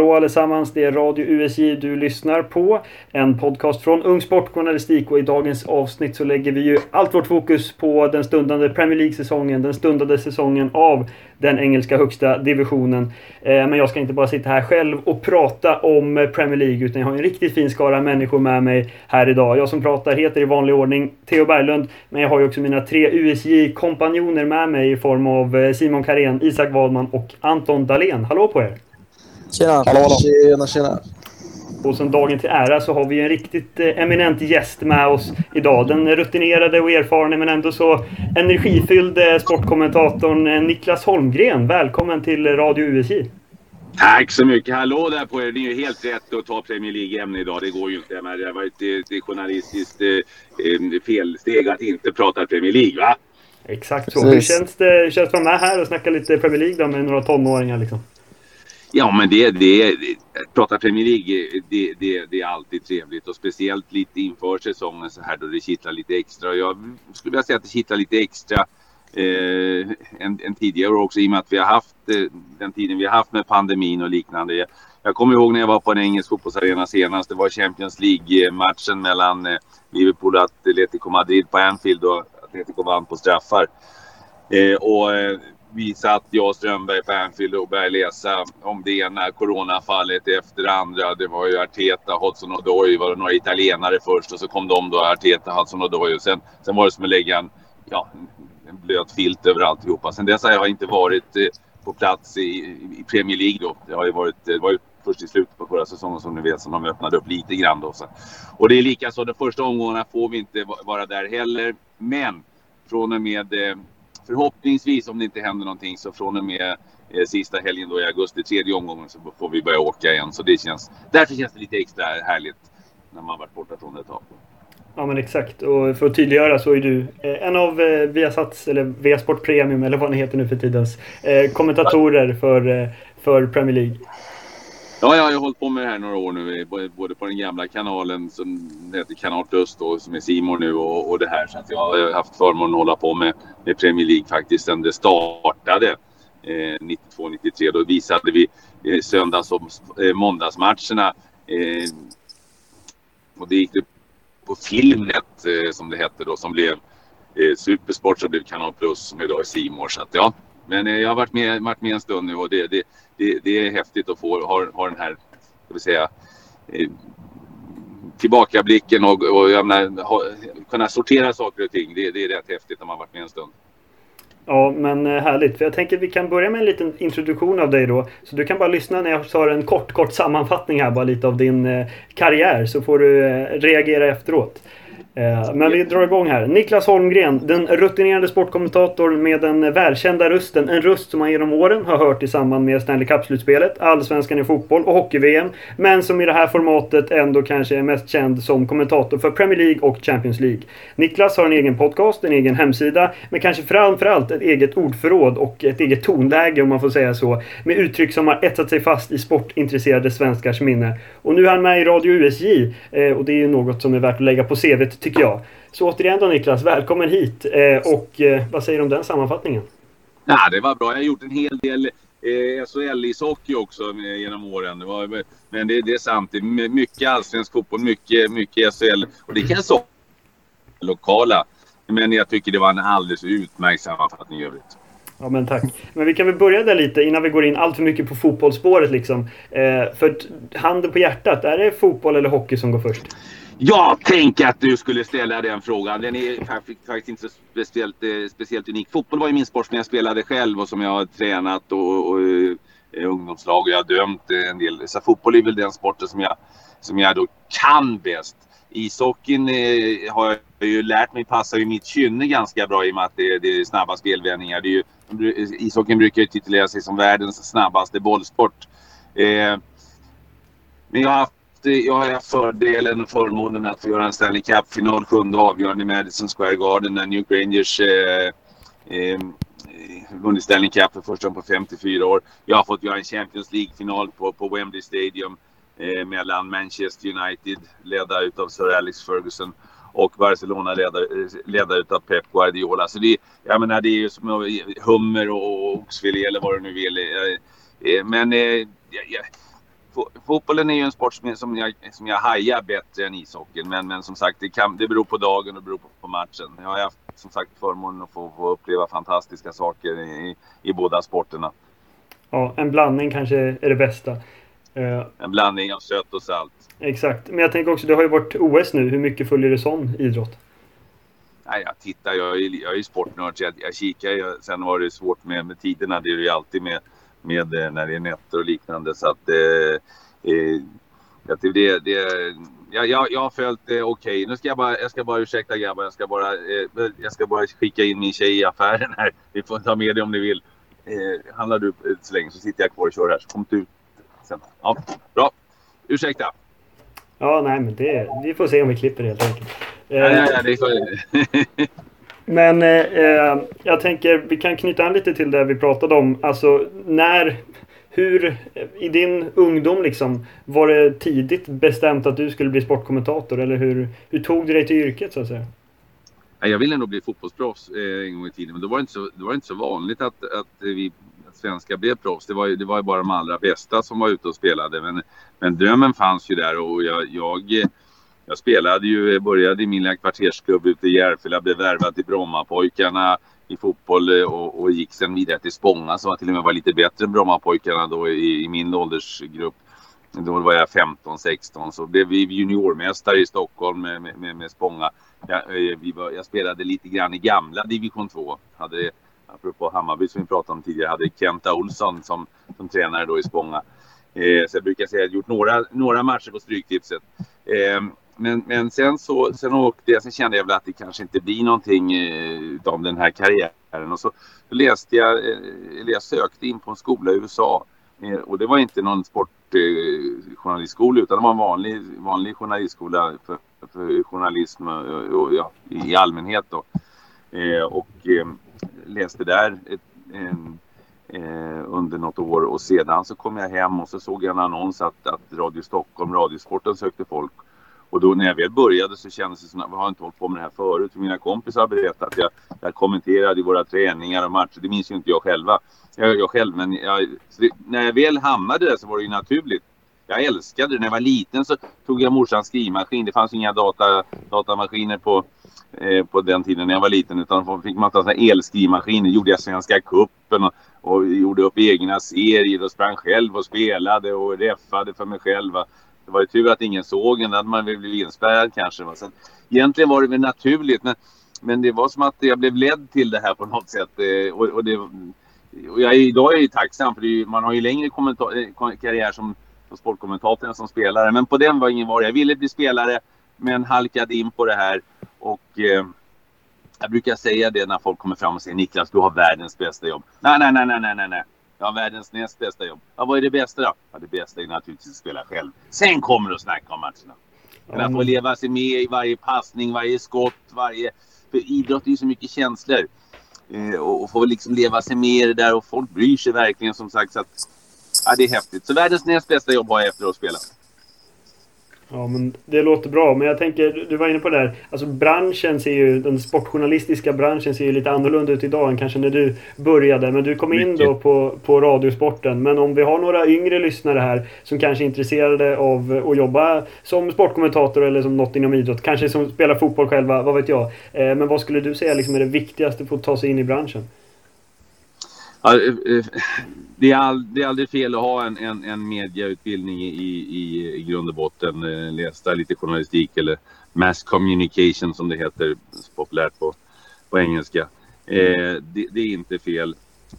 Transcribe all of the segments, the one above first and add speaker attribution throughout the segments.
Speaker 1: Hallå allesammans, det är Radio USJ du lyssnar på. En podcast från Ung Sportjournalistik och i dagens avsnitt så lägger vi ju allt vårt fokus på den stundande Premier League-säsongen, den stundande säsongen av den engelska högsta divisionen. Eh, men jag ska inte bara sitta här själv och prata om Premier League utan jag har en riktigt fin skara människor med mig här idag. Jag som pratar heter i vanlig ordning Theo Berglund, men jag har ju också mina tre USJ-kompanjoner med mig i form av eh, Simon Karén, Isak Wadman och Anton Dahlén. Hallå på er!
Speaker 2: Tjena! Hallå, hallå. Tjena, tjena!
Speaker 1: Och som dagen till ära så har vi en riktigt eh, eminent gäst med oss idag. Den rutinerade och erfarne men ändå så energifyllde sportkommentatorn eh, Niklas Holmgren. Välkommen till Radio USJ!
Speaker 3: Tack så mycket! Hallå där på er! Det är ju helt rätt att ta Premier League-ämne idag. Det går ju inte. Men det har varit ett, journalistiskt eh, felsteg att inte prata Premier League, va?
Speaker 1: Exakt så. Hur känns det, att vara med här och snacka lite Premier League då med några tonåringar liksom?
Speaker 3: Ja, men det, det, prata Premier League, det, det, det är alltid trevligt och speciellt lite inför säsongen så här då det kittlar lite extra. Jag skulle vilja säga att det kittlar lite extra eh, än, än tidigare också i och med att vi har haft eh, den tiden vi har haft med pandemin och liknande. Jag, jag kommer ihåg när jag var på en engelsk fotbollsarena senast. Det var Champions League-matchen mellan eh, Liverpool och Atletico Madrid på Anfield och Atletico vann på straffar. Eh, och eh, visa vi satt, jag och Strömberg på Anfield och började läsa om det ena coronafallet efter det andra. Det var ju Arteta, Hudson och Doy, var det några italienare först och så kom de då, Arteta, Hudson och Doy. Och sen, sen var det som att lägga en, ja, en blöt filt över alltihopa. Sen dess har jag inte varit eh, på plats i, i, Premier League då. Det har ju varit, eh, det var ju först i slutet på förra säsongen som ni vet som de öppnade upp lite grann då. Så. Och det är lika så, de första omgångarna får vi inte vara där heller. Men från och med eh, förhoppningsvis om det inte händer någonting så från och med eh, sista helgen då i augusti, tredje omgången, så får vi börja åka igen. Så det känns, därför känns det lite extra härligt när man varit borta från det ett tag.
Speaker 1: Ja men exakt och för att tydliggöra så är du eh, en av eh, Viasats eller Viasport Premium eller vad ni heter nu för tidens eh, kommentatorer för, för Premier League.
Speaker 3: Ja, jag har hållit på med det här några år nu, både på den gamla kanalen som heter Kanal Plus då, som är Simon nu och, och det här. Så att jag har haft förmånen att hålla på med, med Premier League faktiskt sedan det startade. Eh, 92-93 då visade vi eh, söndags och eh, måndagsmatcherna. Eh, och det gick det på Filmnet eh, som det hette då som blev eh, Supersport som blev Kanal Plus som idag är Simor. Så att ja, men eh, jag har varit med, varit med en stund nu och det, det, det, det är häftigt att få ha, ha den här, ska vi säga, eh, tillbakablicken och, och jag menar, ha, kunna sortera saker och ting. Det, det är rätt häftigt när man varit med en stund.
Speaker 1: Ja, men eh, härligt. För jag tänker att vi kan börja med en liten introduktion av dig då. Så du kan bara lyssna när jag tar en kort, kort sammanfattning här bara lite av din eh, karriär. Så får du eh, reagera efteråt. Eh, men vi drar igång här. Niklas Holmgren, den rutinerade sportkommentatorn med den välkända rösten. En röst som man genom åren har hört i samband med Stanley Cup-slutspelet, Allsvenskan i fotboll och Hockey-VM. Men som i det här formatet ändå kanske är mest känd som kommentator för Premier League och Champions League. Niklas har en egen podcast, en egen hemsida, men kanske framförallt ett eget ordförråd och ett eget tonläge om man får säga så. Med uttryck som har etsat sig fast i sportintresserade svenskars minne. Och nu är han med i Radio USJ eh, och det är ju något som är värt att lägga på CVt tycker jag. Så återigen då Niklas, välkommen hit. Eh, och eh, vad säger du om den sammanfattningen?
Speaker 3: Ja, det var bra. Jag har gjort en hel del eh, SHL-ishockey också genom åren. Det var, men det, det är sant. Det är mycket allsvensk fotboll, mycket, mycket SHL. Och det kan så lokala. Men jag tycker det var en alldeles utmärkt sammanfattning i övrigt.
Speaker 1: Ja men tack. Men vi kan väl börja där lite innan vi går in allt för mycket på fotbollsspåret liksom. Eh, för handen på hjärtat, är det fotboll eller hockey som går först?
Speaker 3: Jag tänkte att du skulle ställa den frågan. Den är faktiskt inte så speciellt, eh, speciellt unik. Fotboll var ju min sport som jag spelade själv och som jag har tränat och, och, och eh, ungdomslag och jag har dömt eh, en del. Så fotboll är väl den sporten som jag, som jag då kan bäst. Ishockeyn eh, har jag ju lärt mig passar ju mitt kynne ganska bra i och med att det, det är snabba spelvändningar. Det är ju, ishockeyn brukar ju titulera sig som världens snabbaste bollsport. Eh, men jag har haft jag har haft fördelen och förmånen att få göra en Stanley Cup-final, sjunde avgörande i Madison Square Garden när New York Rangers eh, eh, vunnit Stanley Cup för första gången på 54 år. Jag har fått göra en Champions League-final på, på Wembley Stadium eh, mellan Manchester United, ledda utav Sir Alex Ferguson och Barcelona ledda, eh, ledda utav Pep Guardiola. Så det, jag menar, det är ju som hummer och oxfilé eller vad du nu vill. Eh, eh, men eh, jag, fotbollen är ju en sport som, som, jag, som jag hajar bättre än ishockeyn. Men, men som sagt, det, kan, det beror på dagen och beror på, på matchen. Jag har haft som sagt förmånen att få, få uppleva fantastiska saker i, i båda sporterna.
Speaker 1: Ja, en blandning kanske är det bästa.
Speaker 3: Uh, en blandning av sött och salt.
Speaker 1: Exakt. Men jag tänker också, det har ju varit OS nu. Hur mycket följer du sån idrott?
Speaker 3: Nej, jag tittar. Jag är, jag är sportnörd så jag, jag kikar. Jag, sen var det svårt med, med tiderna. Det är det ju alltid med, med eh, när det är nätter och liknande. Så att eh, eh, det, det, jag, jag, jag har följt det okej. Okay. Nu ska jag bara, jag ska bara ursäkta grabbar. Jag ska bara, eh, jag ska bara skicka in min tjej i affären här. Ni får ta med det om ni vill. Eh, handlar du så länge så sitter jag kvar och kör här. Så kom du ut sen. Ja, bra. Ursäkta.
Speaker 1: Ja, nej, men det, vi får se om vi klipper helt enkelt.
Speaker 3: Eh, ja, ja, ja, det får...
Speaker 1: men eh, eh, jag tänker, vi kan knyta an lite till det vi pratade om. Alltså, när... Hur, i din ungdom liksom, var det tidigt bestämt att du skulle bli sportkommentator? Eller hur, hur tog du dig till yrket så att säga?
Speaker 3: Jag ville nog bli fotbollsproffs eh, en gång i tiden, men då var det inte så, det var inte så vanligt att, att vi svenskar blev proffs. Det var, det var ju bara de allra bästa som var ute och spelade. Men, men drömmen fanns ju där och jag, jag, jag spelade ju, började i min lilla kvartersklubb ute i Järfälla, blev värvad till Brommapojkarna i fotboll eh, och, och gick sen vidare till Spånga som till och med var lite bättre än Brommapojkarna då i, i min åldersgrupp. Då var jag 15-16 så blev vi juniormästare i Stockholm med, med, med Spånga. Jag, eh, vi var, jag spelade lite grann i gamla division 2. Hade apropå Hammarby som vi pratade om tidigare, hade Kenta Olsson som, som tränare då i Spånga. Eh, så jag brukar säga att jag gjort några, några matcher på Stryktipset. Eh, men, men sen så sen åkte jag, sen kände jag väl att det kanske inte blir någonting eh, av den här karriären. Och så, läste jag, eh, eller jag sökte in på en skola i USA. Eh, och det var inte någon sportjournalistskola eh, utan det var en vanlig, vanlig journalistskola för, för journalism och, och, ja, i allmänhet då. Eh, och eh, läste där ett, en, eh, under något år och sedan så kom jag hem och så såg jag en annons att, att Radio Stockholm, Radiosporten sökte folk. Och då när jag väl började så kändes det som att jag har inte hållit på med det här förut. för Mina kompisar har berättat att jag, jag kommenterade i våra träningar och matcher. Det minns ju inte jag själva. Jag, jag själv, men jag, det, när jag väl hamnade där så var det ju naturligt. Jag älskade det. När jag var liten så tog jag morsans skrivmaskin. Det fanns inga data, datamaskiner på, Eh, på den tiden när jag var liten. Utan fick man ta såna elskrivmaskiner. gjorde jag Svenska cupen och, och gjorde upp egna serier och sprang själv och spelade och reffade för mig själv. Det var ju tur att ingen såg en. Då hade man väl blivit inspärrad kanske. Va? Sen, egentligen var det väl naturligt. Men, men det var som att jag blev ledd till det här på något sätt. Eh, och, och det, och jag, idag är jag ju tacksam för ju, man har ju längre eh, karriär som, som sportkommentator än som spelare. Men på den var ingen var. Jag ville bli spelare men halkade in på det här. Och eh, jag brukar säga det när folk kommer fram och säger Niklas, du har världens bästa jobb. Nej, nej, nej, nej, nej, nej. Jag har världens näst bästa jobb. Ja, vad är det bästa då? Ja, det bästa är naturligtvis att spela själv. Sen kommer du att snacka om matcherna. Men att få leva sig med i varje passning, varje skott, varje... För idrott är ju så mycket känslor. Eh, och, och få liksom leva sig med i det där och folk bryr sig verkligen som sagt. Så att, ja, det är häftigt. Så världens näst bästa jobb har jag efter att spela.
Speaker 1: Ja, men det låter bra. Men jag tänker, du var inne på det där. Alltså branschen ser ju, den sportjournalistiska branschen ser ju lite annorlunda ut idag än kanske när du började. Men du kom in då på, på Radiosporten. Men om vi har några yngre lyssnare här som kanske är intresserade av att jobba som sportkommentator eller som något inom idrott. Kanske som spelar fotboll själva, vad vet jag. Eh, men vad skulle du säga liksom är det viktigaste för att ta sig in i branschen?
Speaker 3: Ja, eh, eh, det, är all, det är aldrig fel att ha en, en, en mediautbildning i, i, i grund och botten. Eh, läsa lite journalistik eller mass communication som det heter populärt på, på engelska. Eh, det, det, är inte fel.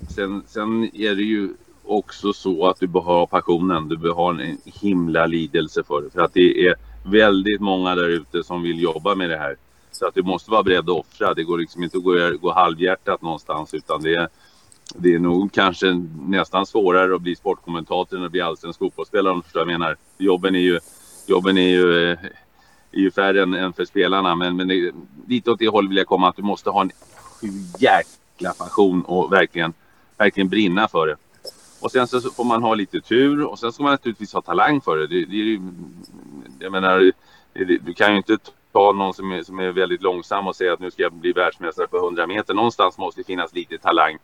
Speaker 3: Sen, sen är det ju också så att du behöver ha passionen. Du behöver ha en himla lidelse för det. För att det är väldigt många där ute som vill jobba med det här. Så att du måste vara beredd att offra. Det går liksom inte att gå, gå halvhjärtat någonstans utan det är det är nog kanske nästan svårare att bli sportkommentator än att bli allsvensk fotbollsspelare om du förstår vad jag menar. Jobben är ju, jobben är ju, eh, är ju färre än, än för spelarna men, men det, lite åt det hållet vill jag komma att du måste ha en jäkla passion och verkligen, verkligen brinna för det. Och sen så får man ha lite tur och sen ska man naturligtvis ha talang för det. det, det jag menar, du kan ju inte ta någon som är, som är väldigt långsam och säga att nu ska jag bli världsmästare på 100 meter. Någonstans måste det finnas lite talang.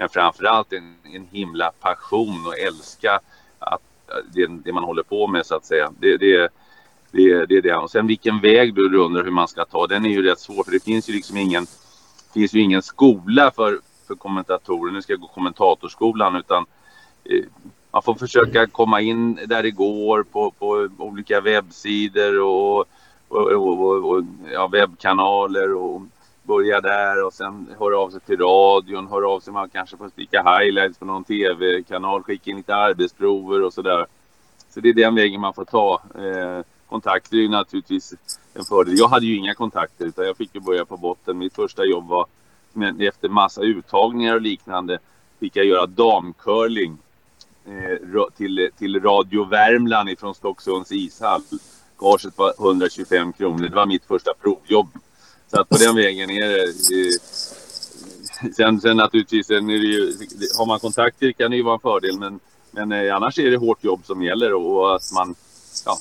Speaker 3: Men framförallt en, en himla passion och älska att, eh, det, det man håller på med så att säga. Det, det, det, det är det. Och sen vilken väg du undrar hur man ska ta, den är ju rätt svår för det finns ju liksom ingen, finns ju ingen skola för, för kommentatorer. Nu ska jag gå kommentatorskolan utan eh, man får försöka komma in där det går på, på olika webbsidor och, och, och, och ja, webbkanaler och börja där och sen höra av sig till radion, höra av sig man kanske får spika highlights på någon tv-kanal, skicka in lite arbetsprover och sådär. Så det är den vägen man får ta. Eh, kontakter är ju naturligtvis en fördel. Jag hade ju inga kontakter utan jag fick ju börja på botten. Mitt första jobb var efter massa uttagningar och liknande fick jag göra damcurling eh, till, till Radio Värmland ifrån Stocksunds ishall. Gaget var 125 kronor. Det var mitt första provjobb. Så att på den vägen är det... Sen, sen naturligtvis, sen är det ju, har man kontakter kan det ju vara en fördel men, men eh, annars är det hårt jobb som gäller och, att man, ja,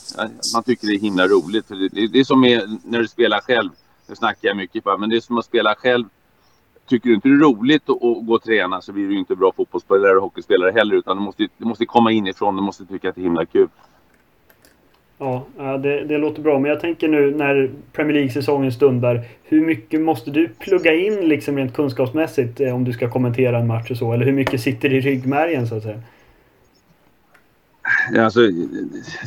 Speaker 3: man tycker det är himla roligt. Det, det, det är som med, när du spelar själv, nu snackar jag mycket på men det är som att spela själv. Tycker du inte det är roligt att, att gå och träna så blir du inte bra fotbollsspelare och hockeyspelare heller utan du måste, du måste komma inifrån, du måste tycka att det är himla kul.
Speaker 1: Ja, det, det låter bra. Men jag tänker nu när Premier League-säsongen stundar. Hur mycket måste du plugga in liksom rent kunskapsmässigt eh, om du ska kommentera en match och så? Eller hur mycket sitter i ryggmärgen så att säga?
Speaker 3: Alltså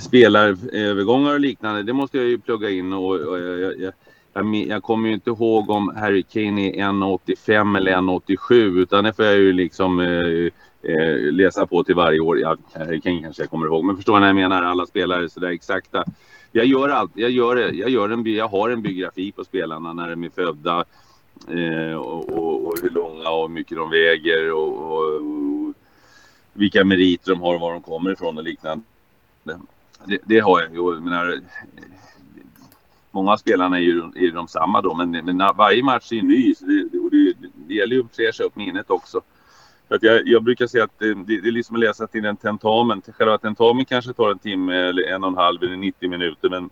Speaker 3: spelarövergångar och liknande, det måste jag ju plugga in och, och jag, jag, jag, jag, kommer ju inte ihåg om Harry Kane är 1,85 eller 1,87 utan det får jag ju liksom eh, eh, läsa på till varje år. Ja, Harry eh, Kane kanske jag kommer ihåg, men förstår ni vad jag menar? Alla spelare sådär exakta. Jag gör allt. Jag gör det. Jag gör en. Jag har en biografi på spelarna när de är födda eh, och, och, och, hur långa och hur mycket de väger och, och, och vilka meriter de har och var de kommer ifrån och liknande. Det, det har jag. Jag menar, många av spelarna är ju, är de samma då, men, men varje match är ny. Så det, det, det gäller ju att fräscha upp minnet också. Att jag, jag brukar säga att det, det, det är liksom att läsa till en tentamen. Själva tentamen kanske tar en timme eller en och en halv eller 90 minuter. Men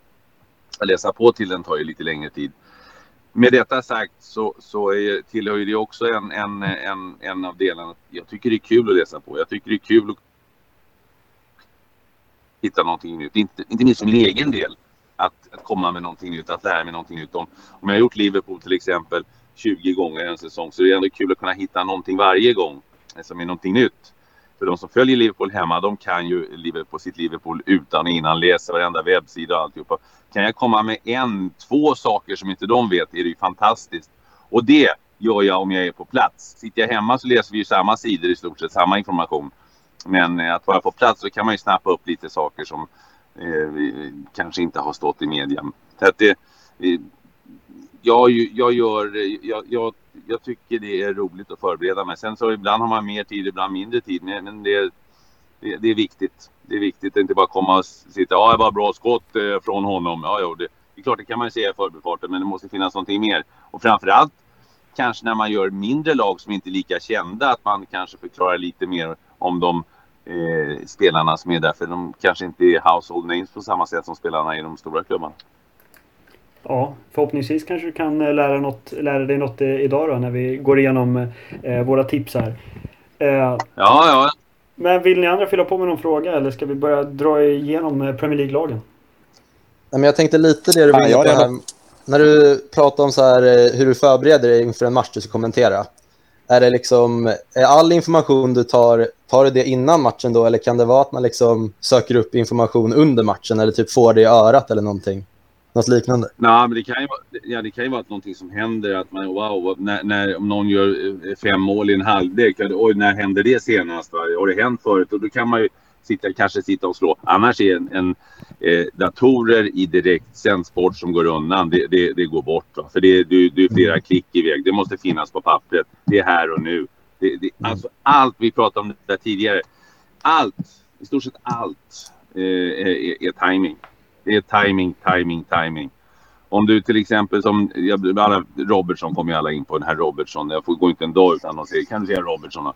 Speaker 3: att läsa på till den tar ju lite längre tid. Med detta sagt så, så är, tillhör ju det också en, en, en, en av delarna. Jag tycker det är kul att läsa på. Jag tycker det är kul att hitta någonting nytt. Inte, inte minst för min egen del. Att, att komma med någonting nytt, att lära mig någonting nytt. Om, om jag har gjort Liverpool till exempel 20 gånger en säsong så är det ändå kul att kunna hitta någonting varje gång som är någonting nytt. För de som följer Liverpool hemma, de kan ju Liverpool, sitt Liverpool utan och innan, läser varenda webbsida och alltihopa. Kan jag komma med en, två saker som inte de vet är det ju fantastiskt. Och det gör jag om jag är på plats. Sitter jag hemma så läser vi ju samma sidor i stort sett, samma information. Men eh, att vara på plats så kan man ju snappa upp lite saker som eh, kanske inte har stått i media. Så att det, eh, jag, jag, gör, jag, jag jag tycker det är roligt att förbereda mig. Sen så ibland har man mer tid, ibland mindre tid. Men det, det, det är viktigt. Det är viktigt att inte bara komma och sitta. Ja, det var bra skott eh, från honom. Ja, jo, det, det är klart, det kan man ju säga i förbifarten, men det måste finnas någonting mer. Och framförallt kanske när man gör mindre lag som inte är lika kända, att man kanske förklarar lite mer om de eh, spelarna som är där. För de kanske inte är household names på samma sätt som spelarna i de stora klubbarna.
Speaker 1: Ja, förhoppningsvis kanske du kan eh, lära, något, lära dig något eh, idag då när vi går igenom eh, våra tips här.
Speaker 3: Eh, ja, ja.
Speaker 1: Men vill ni andra fylla på med någon fråga eller ska vi börja dra igenom Premier League-lagen?
Speaker 2: Nej, men jag tänkte lite det du var inne på här. När du pratar om så här, hur du förbereder dig inför en match du ska kommentera. Är det liksom, är all information du tar, tar du det innan matchen då eller kan det vara att man liksom söker upp information under matchen eller typ får det i örat eller någonting? Något liknande?
Speaker 3: Nej, men det kan ju vara, ja, det kan ju vara någonting som händer. Att man, wow, när, när, om någon gör eh, fem mål i en halvlek. Oj, när hände det senast? Va? Har det hänt förut? Och då kan man ju sitta, kanske sitta och slå. Annars är en, en eh, datorer i direktsänd sport som går undan, det, det, det går bort. Va? För det, det, det är flera klick iväg. Det måste finnas på pappret. Det är här och nu. Det, det, alltså allt, vi pratade om det där tidigare. Allt, i stort sett allt eh, är, är timing. Det är timing, timing, timing. Om du till exempel som alla, Robertson kommer ju alla in på den här Robertson. Jag får gå inte en dag utan att säga kan du säga Robertson? Då?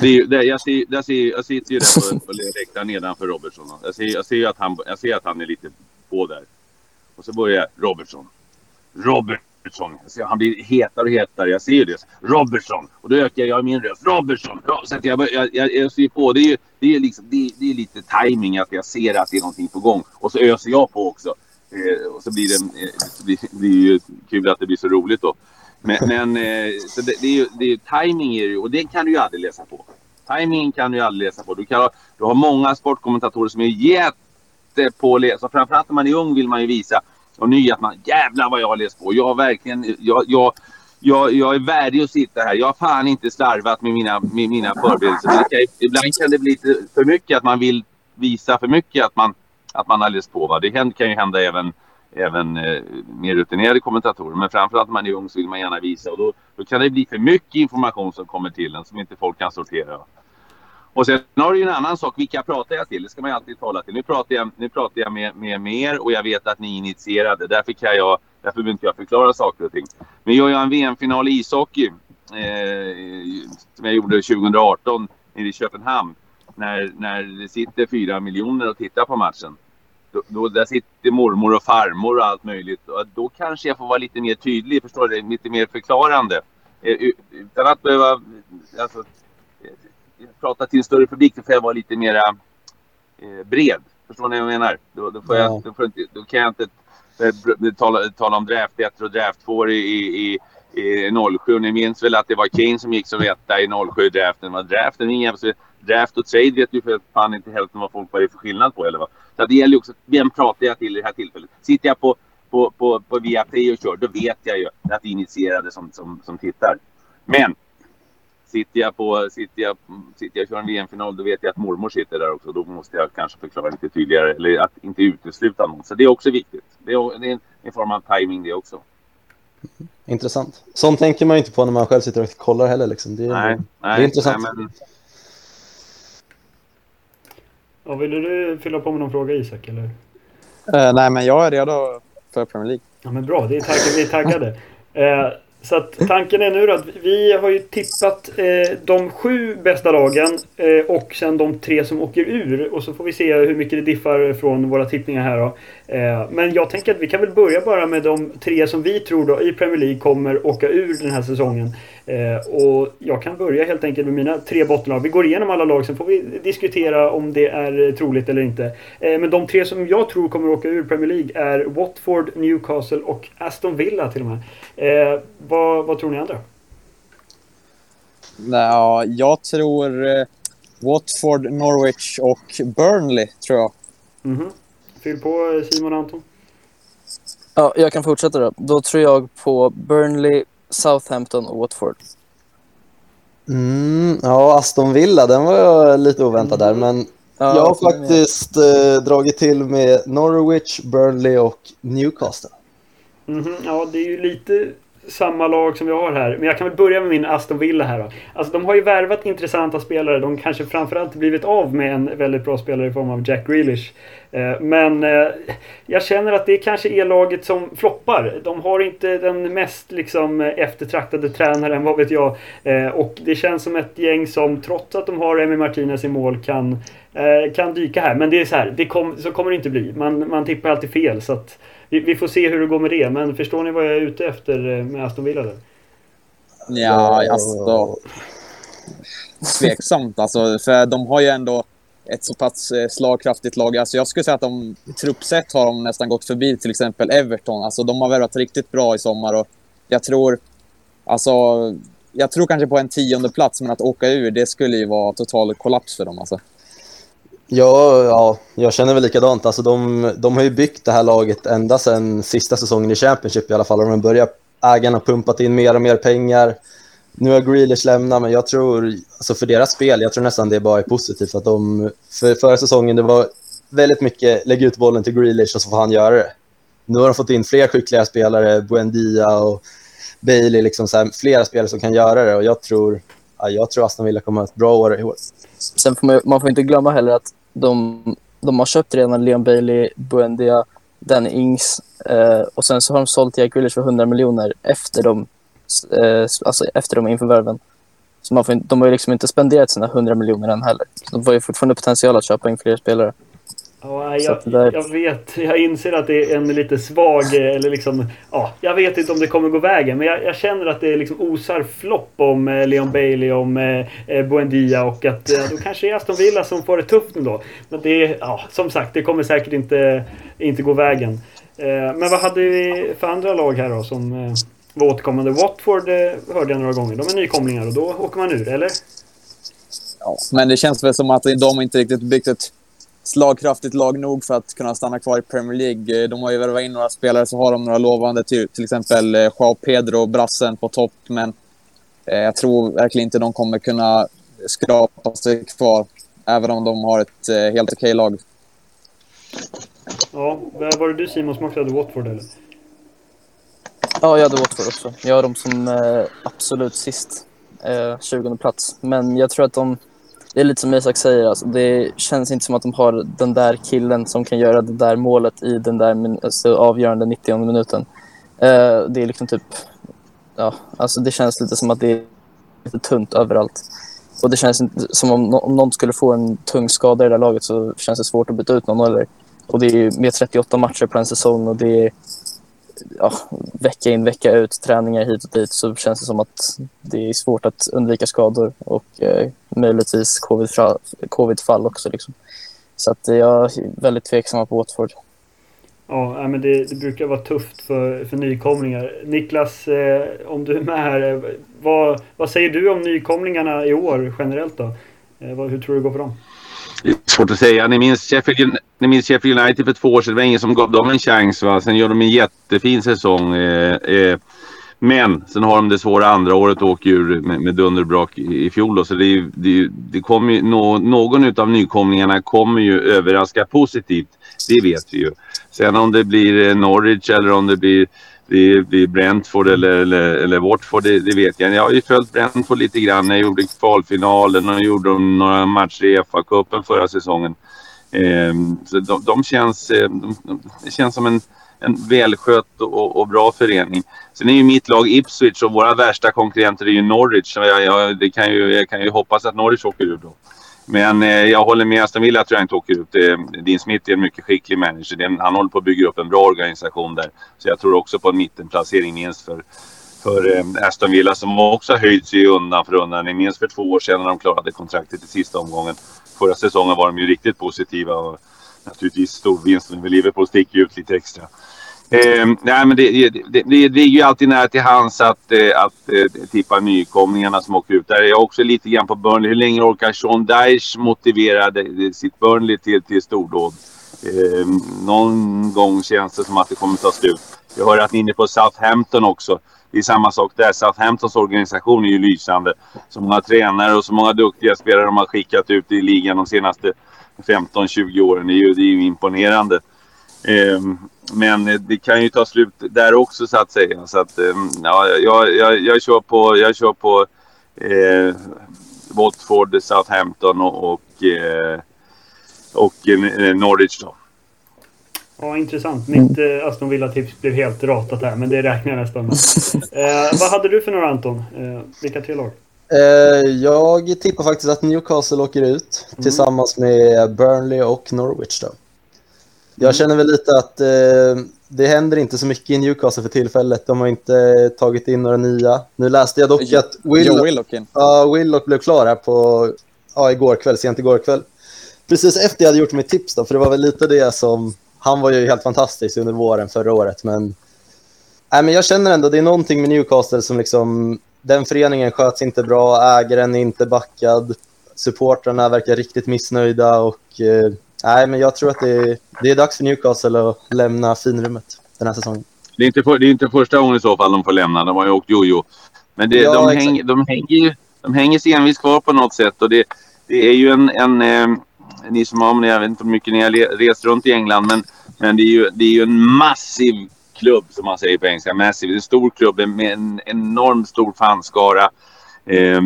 Speaker 3: Det det, jag, ser, jag, ser, jag sitter ju där på, på läktaren nedanför Robertson. Då. Jag ser, jag, ser att han, jag ser att han är lite på där. Och så börjar jag Robertson. Robert Robertson. Han blir hetare och hetare. Jag ser ju det. Robertson. Och då ökar jag min röst. Robertson. Så att jag, jag, jag, jag ser på. Det är, det, är liksom, det, det är lite timing att jag ser att det är någonting på gång. Och så öser jag på också. Eh, och så blir det, eh, så blir, det är ju kul att det blir så roligt då. Men, men eh, så det, det, är ju, det är timing är det, och det kan du ju aldrig läsa på. Timingen kan du ju aldrig läsa på. Du, kan, du har många sportkommentatorer som är jätte. Framförallt när man är ung vill man ju visa de nya att man jävlar vad jag har läst på. Jag har verkligen, jag, jag, jag, jag är värdig att sitta här. Jag har fan inte slarvat med mina, med mina förberedelser. Kan, ibland kan det bli lite för mycket att man vill visa för mycket att man, att man har läst på. Va? Det kan ju hända även, även eh, mer rutinerade kommentatorer. Men framförallt när man är ung så vill man gärna visa. Och då, då kan det bli för mycket information som kommer till en som inte folk kan sortera. Och sen har du ju en annan sak. Vilka pratar jag till? Det ska man ju alltid tala till. Nu pratar jag, nu pratar jag med, med, med er och jag vet att ni är initierade. Därför, kan jag, därför behöver inte jag förklara saker och ting. Men gör jag en VM-final i ishockey eh, som jag gjorde 2018 nere i Köpenhamn. När, när det sitter fyra miljoner och tittar på matchen. Då, då, där sitter mormor och farmor och allt möjligt. Och då kanske jag får vara lite mer tydlig, förstår du? Lite mer förklarande. Eh, utan att behöva... Alltså, prata till en större publik så får jag vara lite mera eh, bred. Förstår ni vad jag menar? Då, då, får jag, ja. då, får inte, då kan jag inte eh, tala, tala om draft 1 och draft 2 i, i, i 07. Ni minns väl att det var Kane som gick som etta i 07-draften. Var draften ingen Draft och trade vet ju för fan inte hälften vad folk vad det är för skillnad på. Eller vad. Så det gäller ju också, vem pratar jag till i det här tillfället? Sitter jag på, på, på, på Viaplay och kör, då vet jag ju att det är initierade som, som, som tittar. Men Sitter jag, på, sitter jag, sitter jag och kör en VM-final då vet jag att mormor sitter där också. Då måste jag kanske förklara lite tydligare eller att inte utesluta någon. Så det är också viktigt. Det är, det är en form av timing det också.
Speaker 2: Intressant. Sånt tänker man inte på när man själv sitter och kollar heller. Liksom. Det, är, nej, det nej, är intressant. Nej, men...
Speaker 1: ja, vill du fylla på med någon fråga Isak? Eller?
Speaker 4: Uh, nej, men jag är redo för Premier League.
Speaker 1: Ja, men bra, det är taggade, vi är taggade. Uh, Så att tanken är nu att vi har ju tippat eh, de sju bästa lagen eh, och sen de tre som åker ur. Och så får vi se hur mycket det diffar från våra tippningar här då. Eh, men jag tänker att vi kan väl börja bara med de tre som vi tror då i Premier League kommer åka ur den här säsongen. Eh, och jag kan börja helt enkelt med mina tre bottenlag. Vi går igenom alla lag, sen får vi diskutera om det är troligt eller inte. Eh, men de tre som jag tror kommer åka ur Premier League är Watford, Newcastle och Aston Villa till och med. Vad, vad tror ni andra?
Speaker 4: Ja, jag tror Watford, Norwich och Burnley, tror jag.
Speaker 1: Mm -hmm. Fyll på Simon och Anton.
Speaker 5: Ja, jag kan fortsätta då. Då tror jag på Burnley, Southampton och Watford.
Speaker 2: Mm, ja, Aston Villa, den var lite oväntad mm. där, men ja, jag har faktiskt eh, dragit till med Norwich, Burnley och Newcastle.
Speaker 1: Mm -hmm. Ja, det är ju lite samma lag som vi har här. Men jag kan väl börja med min Aston Villa här då. Alltså de har ju värvat intressanta spelare. De kanske framförallt blivit av med en väldigt bra spelare i form av Jack Grealish. Eh, men eh, jag känner att det kanske är laget som floppar. De har inte den mest liksom, eftertraktade tränaren, vad vet jag. Eh, och det känns som ett gäng som trots att de har Emi Martinez i mål kan, kan dyka här. Men det är så här, det kom, så kommer det inte bli. Man, man tippar alltid fel. Så att, vi, vi, får se hur det går med det. Men förstår ni vad jag är ute efter eh, med Aston Villa? Där?
Speaker 4: Ja, alltså... Tveksamt alltså. För de har ju ändå ett så pass eh, slagkraftigt lag. Alltså jag skulle säga att de truppsett har de nästan gått förbi till exempel Everton. Alltså de har värvat riktigt bra i sommar och jag tror... Alltså, jag tror kanske på en tionde plats men att åka ur, det skulle ju vara total kollaps för dem. Alltså.
Speaker 2: Ja, ja, jag känner väl likadant. Alltså de, de har ju byggt det här laget ända sedan sista säsongen i Championship i alla fall. De börjar, ägarna har pumpat in mer och mer pengar nu har Grealish lämnat, men jag tror, alltså för deras spel, jag tror nästan det bara är positivt. Att de, för förra säsongen det var väldigt mycket lägga ut bollen till Grealish och så får han göra det. Nu har de fått in fler skickliga spelare, Buendia och Bailey, liksom så här, flera spelare som kan göra det. Och jag tror, ja, jag tror Aston Villa kommer att ha ett bra år i år.
Speaker 5: Sen får man, man får inte glömma heller att de, de har köpt redan Leon Bailey, Buendia, Danny Ings eh, och sen så har de sålt Jack Grealish för 100 miljoner efter de eh, alltså efter de införvärven. Så man får, de har ju liksom inte spenderat sina 100 miljoner än heller. Så de har ju fortfarande potential att köpa in fler spelare.
Speaker 1: Ja, jag, där... jag, vet, jag inser att det är en lite svag, eller liksom, ja, jag vet inte om det kommer gå vägen. Men jag, jag känner att det liksom osar flopp om eh, Leon Bailey, om eh, eh, Buendia och att eh, då kanske det är Aston Villa som får det tufft ändå. Men det, ja, som sagt, det kommer säkert inte, inte gå vägen. Eh, men vad hade vi för andra lag här då som eh, var återkommande? Watford hörde jag några gånger. De är nykomlingar och då åker man ur, eller?
Speaker 4: Ja, men det känns väl som att de inte riktigt byggt ett slagkraftigt lag nog för att kunna stanna kvar i Premier League. De har ju värvat in några spelare, så har de några lovande, till, till exempel eh, Joao Pedro, brassen på topp, men eh, jag tror verkligen inte de kommer kunna skrapa sig kvar, även om de har ett eh, helt okej lag.
Speaker 1: Ja, var det du Simon som också hade Watford eller?
Speaker 5: Ja, jag hade Watford också. Jag har dem som eh, absolut sist. Eh, 20 plats. Men jag tror att de det är lite som Isak säger, alltså, det känns inte som att de har den där killen som kan göra det där målet i den där alltså, avgörande 90 minuten. Uh, det är liksom typ, ja, alltså det känns lite som att det är lite tunt överallt. Och det känns inte som om, om någon skulle få en tung skada i det där laget så känns det svårt att byta ut någon. Eller, och det är med 38 matcher på en säsong och det är ja, vecka in vecka ut, träningar hit och dit så känns det som att det är svårt att undvika skador och eh, möjligtvis covid-fall COVID också. Liksom. Så att jag är väldigt tveksam på Watford.
Speaker 1: Ja, men det, det, brukar vara tufft för, för nykomlingar. Niklas, eh, om du är med här, eh, vad, vad säger du om nykomlingarna i år generellt då? Eh, vad, hur tror du det går för dem?
Speaker 3: Det är svårt att säga. Ni minns Sheffield, ni minns Sheffield United för två år sedan. Det var ingen som gav dem en chans. Va? Sen gör de en jättefin säsong. Eh, eh, men sen har de det svåra andra året och åker ur med, med dunderbrak i, i fjol. Då. Så det, det, det kommer ju, no, någon av nykomlingarna kommer ju överraska positivt. Det vet vi ju. Sen om det blir eh, Norwich eller om det blir det blir Brentford eller, eller, eller Watford, det, det, vet jag. Jag har ju följt Brentford lite grann. Jag gjorde kvalfinalen och gjorde de några matcher i FA-cupen förra säsongen. Eh, så de, de känns, eh, de, de, känns som en, en välskött och, och, bra förening. Sen är ju mitt lag Ipswich och våra värsta konkurrenter är ju Norwich. Så jag, jag, det kan ju, jag kan ju hoppas att Norwich åker ur då. Men eh, jag håller med Aston Villa tror jag inte åker ut. Eh, Dean Smith är en mycket skicklig manager. Den, han håller på att bygga upp en bra organisation där. Så jag tror också på en mittenplacering minst för, för eh, Aston Villa som också har höjt sig undan för undan. Ni minns för två år sedan när de klarade kontraktet i sista omgången. Förra säsongen var de ju riktigt positiva och naturligtvis storvinsten Men Liverpool sticker ut lite extra. Eh, nej, men det, det, det, det ligger ju alltid nära till hands att, eh, att eh, tippa nykomlingarna som åker ut. Där är jag också lite grann på Burnley. Hur länge orkar Sean Dyche motivera sitt Burnley till, till stordåd? Eh, någon gång känns det som att det kommer ta slut. Jag hör att ni är inne på Southampton också. Det är samma sak där. Southamptons organisation är ju lysande. Så många tränare och så många duktiga spelare de har skickat ut i ligan de senaste 15-20 åren. Det är ju, det är ju imponerande. Ehm, men det kan ju ta slut där också så att säga. Så att, ehm, ja, jag, jag, jag kör på, jag kör på eh, Watford, Southampton och, och, eh, och eh, Norwich då.
Speaker 1: Ja, intressant. Mitt eh, Aston Villa-tips blev helt ratat här, men det räknar jag nästan med. Eh, vad hade du för några Anton? Eh, vilka tre lag?
Speaker 2: Eh, jag tippar faktiskt att Newcastle åker ut mm. tillsammans med Burnley och Norwich. Då. Jag känner väl lite att eh, det händer inte så mycket i Newcastle för tillfället. De har inte tagit in några nya. Nu läste jag dock jo, att
Speaker 4: Willock, Willock,
Speaker 2: ja, Willock blev klar här på, ja, igår kväll, sent igår kväll. Precis efter jag hade gjort mitt tips då, för det var väl lite det som... Han var ju helt fantastisk under våren förra året, men... Nej, men jag känner ändå, det är någonting med Newcastle som liksom... Den föreningen sköts inte bra, ägaren är inte backad, supportrarna verkar riktigt missnöjda och... Eh, Nej, men jag tror att det är, det är dags för Newcastle att lämna finrummet den här säsongen.
Speaker 3: Det är, inte för, det är inte första gången i så fall de får lämna. De har ju åkt jojo. Men det, ja, de, häng, de, hänger, de hänger envist kvar på något sätt. Och det, det är ju en... en eh, ni som har, jag vet inte hur mycket ni har rest runt i England, men, men det, är ju, det är ju en massiv klubb som man säger på engelska. Massiv. En stor klubb med en enormt stor fanskara. Eh,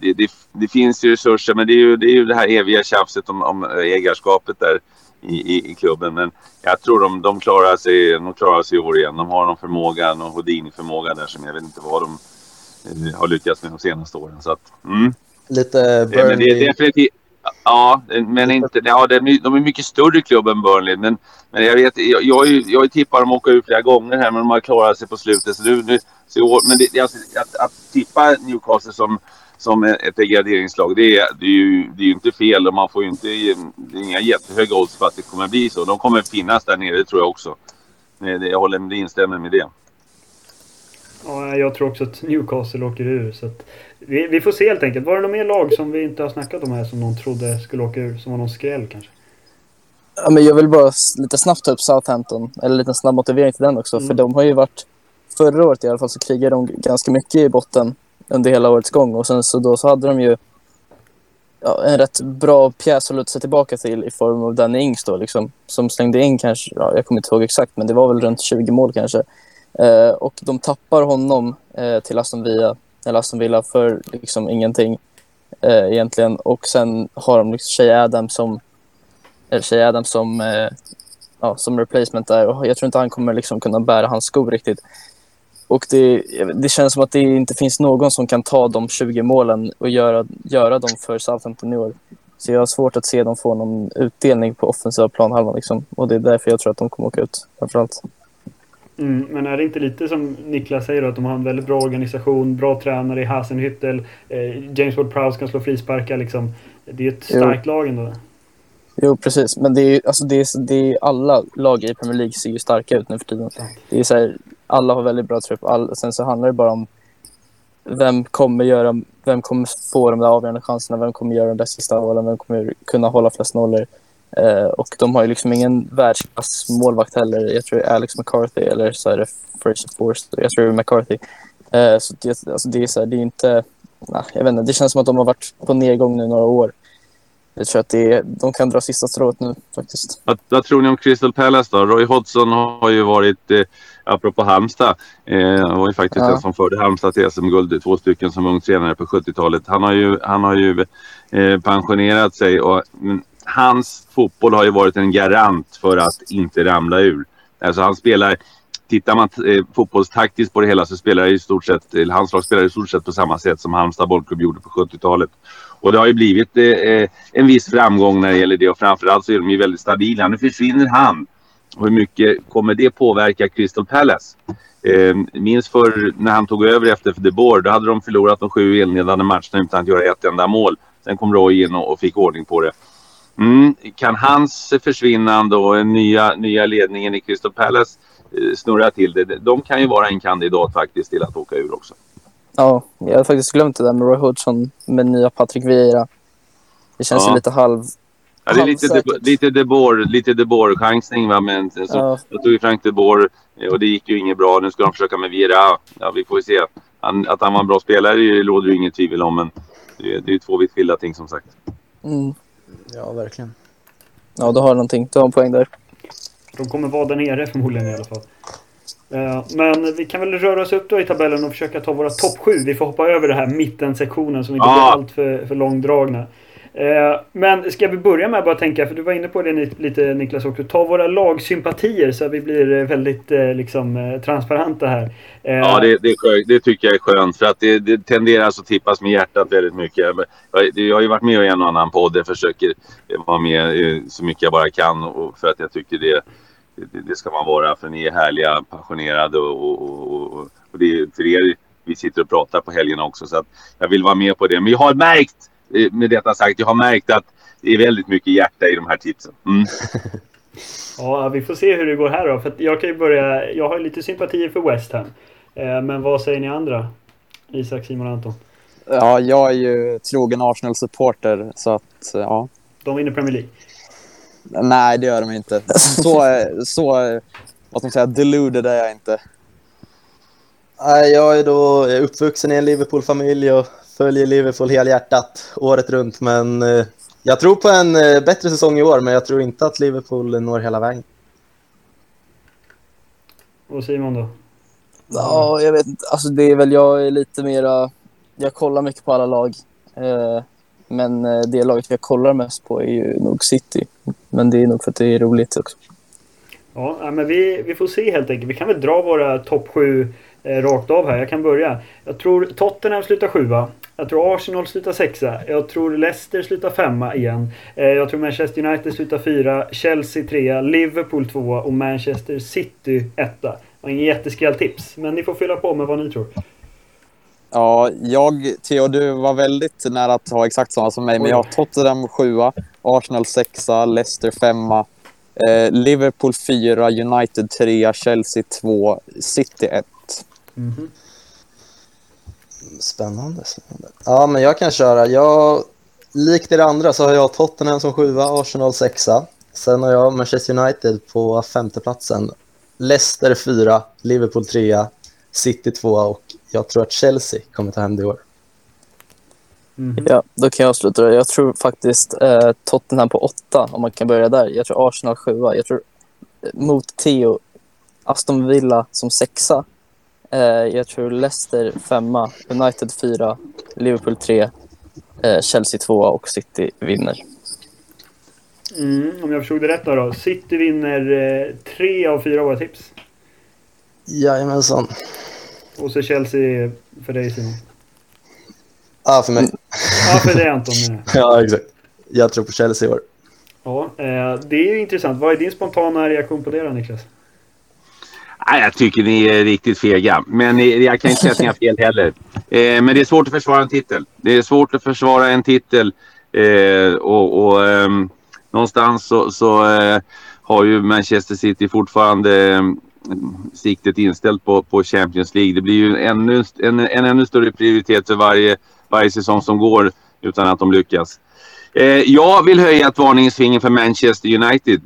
Speaker 3: det, det, det, finns ju resurser, men det är ju det, är ju det här eviga tjafset om, om ägarskapet där i, i, i, klubben. Men jag tror de, de, klarar sig, de klarar sig i år igen. De har någon förmåga, någon Houdini-förmåga där som jag vet inte vad de eh, har lyckats med de senaste åren. Så att, mm.
Speaker 2: Lite Burnley...
Speaker 3: det, är definitivt, Ja, men inte... Ja, de är mycket större klubb än Burnley. Men, men jag vet, jag, jag, ju, jag tippat dem åka ut flera gånger här, men de har klarat sig på slutet. Så nu, nu, så, men det, alltså, att, att tippa Newcastle som, som ett degraderingslag, det är, det, är ju, det är ju inte fel. Och man får ju inte... Det är inga jättehöga odds för att det kommer bli så. De kommer finnas där nere, tror jag också. Jag håller med, instämmer med det.
Speaker 1: Ja, jag tror också att Newcastle åker ur. Så vi, vi, får se helt enkelt. Var det några mer lag som vi inte har snackat om här som någon trodde skulle åka ur? Som var någon skräll kanske?
Speaker 5: Ja, men jag vill bara lite snabbt ta upp Southampton. Eller lite snabb motivering till den också. Mm. För de har ju varit... Förra året i alla fall så krigade de ganska mycket i botten under hela årets gång. Och sen så då så hade de ju ja, en rätt bra pjäs att luta sig tillbaka till i form av Danny Ings då, liksom, som slängde in kanske, ja, jag kommer inte ihåg exakt, men det var väl runt 20 mål kanske. Eh, och de tappar honom eh, till Aston Villa, eller Aston Villa för liksom ingenting eh, egentligen. Och sen har de liksom Shay Adams som, eh, eller Shay Adams som, eh, ja, som replacement där. Och jag tror inte han kommer liksom kunna bära hans skor riktigt. Och det, det känns som att det inte finns någon som kan ta de 20 målen och göra, göra dem för Southampton i år. Så jag har svårt att se dem få någon utdelning på offensiva planhalvan. Liksom. Och det är därför jag tror att de kommer åka ut, framförallt.
Speaker 1: Mm, men är det inte lite som Niklas säger då, att de har en väldigt bra organisation, bra tränare i Hasenhüttel, eh, James Ward-Prowse kan slå frisparkar liksom. Det är ett starkt jo. lag ändå.
Speaker 5: Jo, precis. Men det är, alltså det är, det är alla lag i Premier League ser ju starka ut nu för tiden. Det är så här, alla har väldigt bra trupp. All, sen så handlar det bara om vem kommer, göra, vem kommer få de där avgörande chanserna, vem kommer göra de där sista målen, vem kommer kunna hålla flest nollor. Eh, och de har ju liksom ingen världsklass målvakt heller. Jag tror det är Alex McCarthy eller så är det Fraser Forster. Jag tror det är McCarthy. Eh, så det, alltså det är så här, det är inte... Nah, jag vet inte, det känns som att de har varit på nedgång nu några år. Jag tror att det är, de kan dra sista strået nu faktiskt.
Speaker 3: Vad, vad, tror ni om Crystal Palace då? Roy Hodgson har ju varit, eh, apropå Halmstad, eh, var ju faktiskt ja. den som förde Halmstad till SM-guld, två stycken som ung tränare på 70-talet. Han har ju, han har ju eh, pensionerat sig och mm, hans fotboll har ju varit en garant för att inte ramla ur. Alltså han spelar, tittar man eh, fotbollstaktiskt på det hela så spelar i stort sett, eller hans lag spelar i stort sett på samma sätt som Halmstad bollklubb gjorde på 70-talet. Och det har ju blivit eh, eh, en viss framgång när det gäller det och framförallt så är de ju väldigt stabila. Nu försvinner han. Hur mycket kommer det påverka Crystal Palace? Eh, minns för när han tog över efter De Boer, då hade de förlorat de sju inledande matcherna utan att göra ett enda mål. Sen kom Roy in och, och fick ordning på det. Mm. Kan hans försvinnande och den nya, nya ledningen i Crystal Palace eh, snurra till det, de kan ju vara en kandidat faktiskt till att åka ur också.
Speaker 5: Ja, jag hade faktiskt glömt det där med Roy Hodgson med nya Patrick Vieira. Det känns ja. ju lite halv...
Speaker 3: Ja, det är lite, de, lite lite DeBoer chansning va, men så, ja. då tog ju Frank DeBoer eh, och det gick ju inget bra. Nu ska de försöka med Vieira. Ja, vi får ju se. Han, att han var en bra spelare råder ju inget tvivel om, men det, det är ju två vitt skilda ting som sagt.
Speaker 5: Mm.
Speaker 2: Ja, verkligen.
Speaker 5: Ja, du har någonting. Du har en poäng där.
Speaker 1: De kommer vara där nere förmodligen i alla fall. Uh, men vi kan väl röra oss upp då i tabellen och försöka ta våra topp 7. Vi får hoppa över det här mittensektionen som inte ah. blir allt för, för långdragna. Uh, men ska vi börja med att bara tänka, för du var inne på det lite Niklas också. Ta våra lagsympatier så att vi blir väldigt uh, liksom, transparenta här.
Speaker 3: Ja, det, det, det, tycker jag är skönt för att det, det tenderar att tippas med hjärtat väldigt mycket. Jag, har ju varit med i en och annan podd. Jag försöker vara med så mycket jag bara kan för att jag tycker det det, det, ska man vara för ni är härliga, passionerade och, och, och, och det är för er vi sitter och pratar på helgerna också. Så att jag vill vara med på det. Men jag har märkt, eh, med detta sagt, jag har märkt att det är väldigt mycket hjärta i de här tipsen. Mm.
Speaker 1: ja, vi får se hur det går här då. För jag kan ju börja, jag har lite sympatier för West Ham. Eh, men vad säger ni andra? Isak, Simon och Anton?
Speaker 4: Ja, jag är ju trogen Arsenal-supporter så att, ja.
Speaker 1: De vinner Premier League?
Speaker 4: Nej, det gör de inte. Så, så vad ska man säga, deluded är jag inte.
Speaker 2: Nej, jag är då uppvuxen i en Liverpool-familj och följer Liverpool helhjärtat året runt. Men eh, jag tror på en eh, bättre säsong i år, men jag tror inte att Liverpool når hela vägen.
Speaker 1: Och Simon då?
Speaker 5: Ja, jag vet inte. Alltså det är väl, jag är lite mera... Jag kollar mycket på alla lag. Eh, men eh, det laget jag kollar mest på är ju nog City. Men det är nog för att det är roligt också.
Speaker 1: Ja, men vi, vi får se helt enkelt. Vi kan väl dra våra topp sju eh, rakt av här. Jag kan börja. Jag tror Tottenham slutar sjua. Jag tror Arsenal slutar sexa. Jag tror Leicester slutar femma igen. Eh, jag tror Manchester United slutar fyra. Chelsea trea. Liverpool tvåa och Manchester City etta. Och ingen jätteskrälltips, men ni får fylla på med vad ni tror.
Speaker 4: Ja, jag, Theo, du var väldigt nära att ha exakt samma som mig, men jag har Tottenham sjua, Arsenal sexa, Leicester femma, eh, Liverpool fyra, United trea, Chelsea två, City ett. Mm -hmm.
Speaker 2: Spännande, spännande. Ja, men jag kan köra. Jag, likt er andra så har jag Tottenham som sjua, Arsenal sexa. Sen har jag Manchester United på femteplatsen. Leicester fyra, Liverpool trea, City tvåa och jag tror att Chelsea kommer ta hem det i år.
Speaker 5: Mm. Ja, då kan jag avsluta. Jag tror faktiskt eh, Tottenham på åtta, om man kan börja där. Jag tror Arsenal sjua. Jag tror eh, mot Theo, Aston Villa som sexa. Eh, jag tror Leicester femma, United fyra, Liverpool tre, eh, Chelsea tvåa och City vinner.
Speaker 1: Mm, om jag förstod det rätt då, då. City vinner eh, tre av fyra av våra tips.
Speaker 2: Jajamensan.
Speaker 1: Och så Chelsea för dig Simon.
Speaker 2: Ja, för mig.
Speaker 1: Ja, för dig Anton.
Speaker 2: ja, exakt. Jag tror på Chelsea i år.
Speaker 1: Ja, eh, det är ju intressant. Vad är din spontana reaktion på det då, Niklas?
Speaker 3: Nej, jag tycker ni är riktigt fega. Men jag kan inte säga att ni har fel heller. Eh, men det är svårt att försvara en titel. Det är svårt att försvara en titel. Eh, och, och ehm, någonstans så, så har ju Manchester City fortfarande ehm, siktet inställt på, på Champions League. Det blir ju ännu, en, en ännu större prioritet för varje, varje säsong som går utan att de lyckas. Eh, jag vill höja ett varningens finger för Manchester United.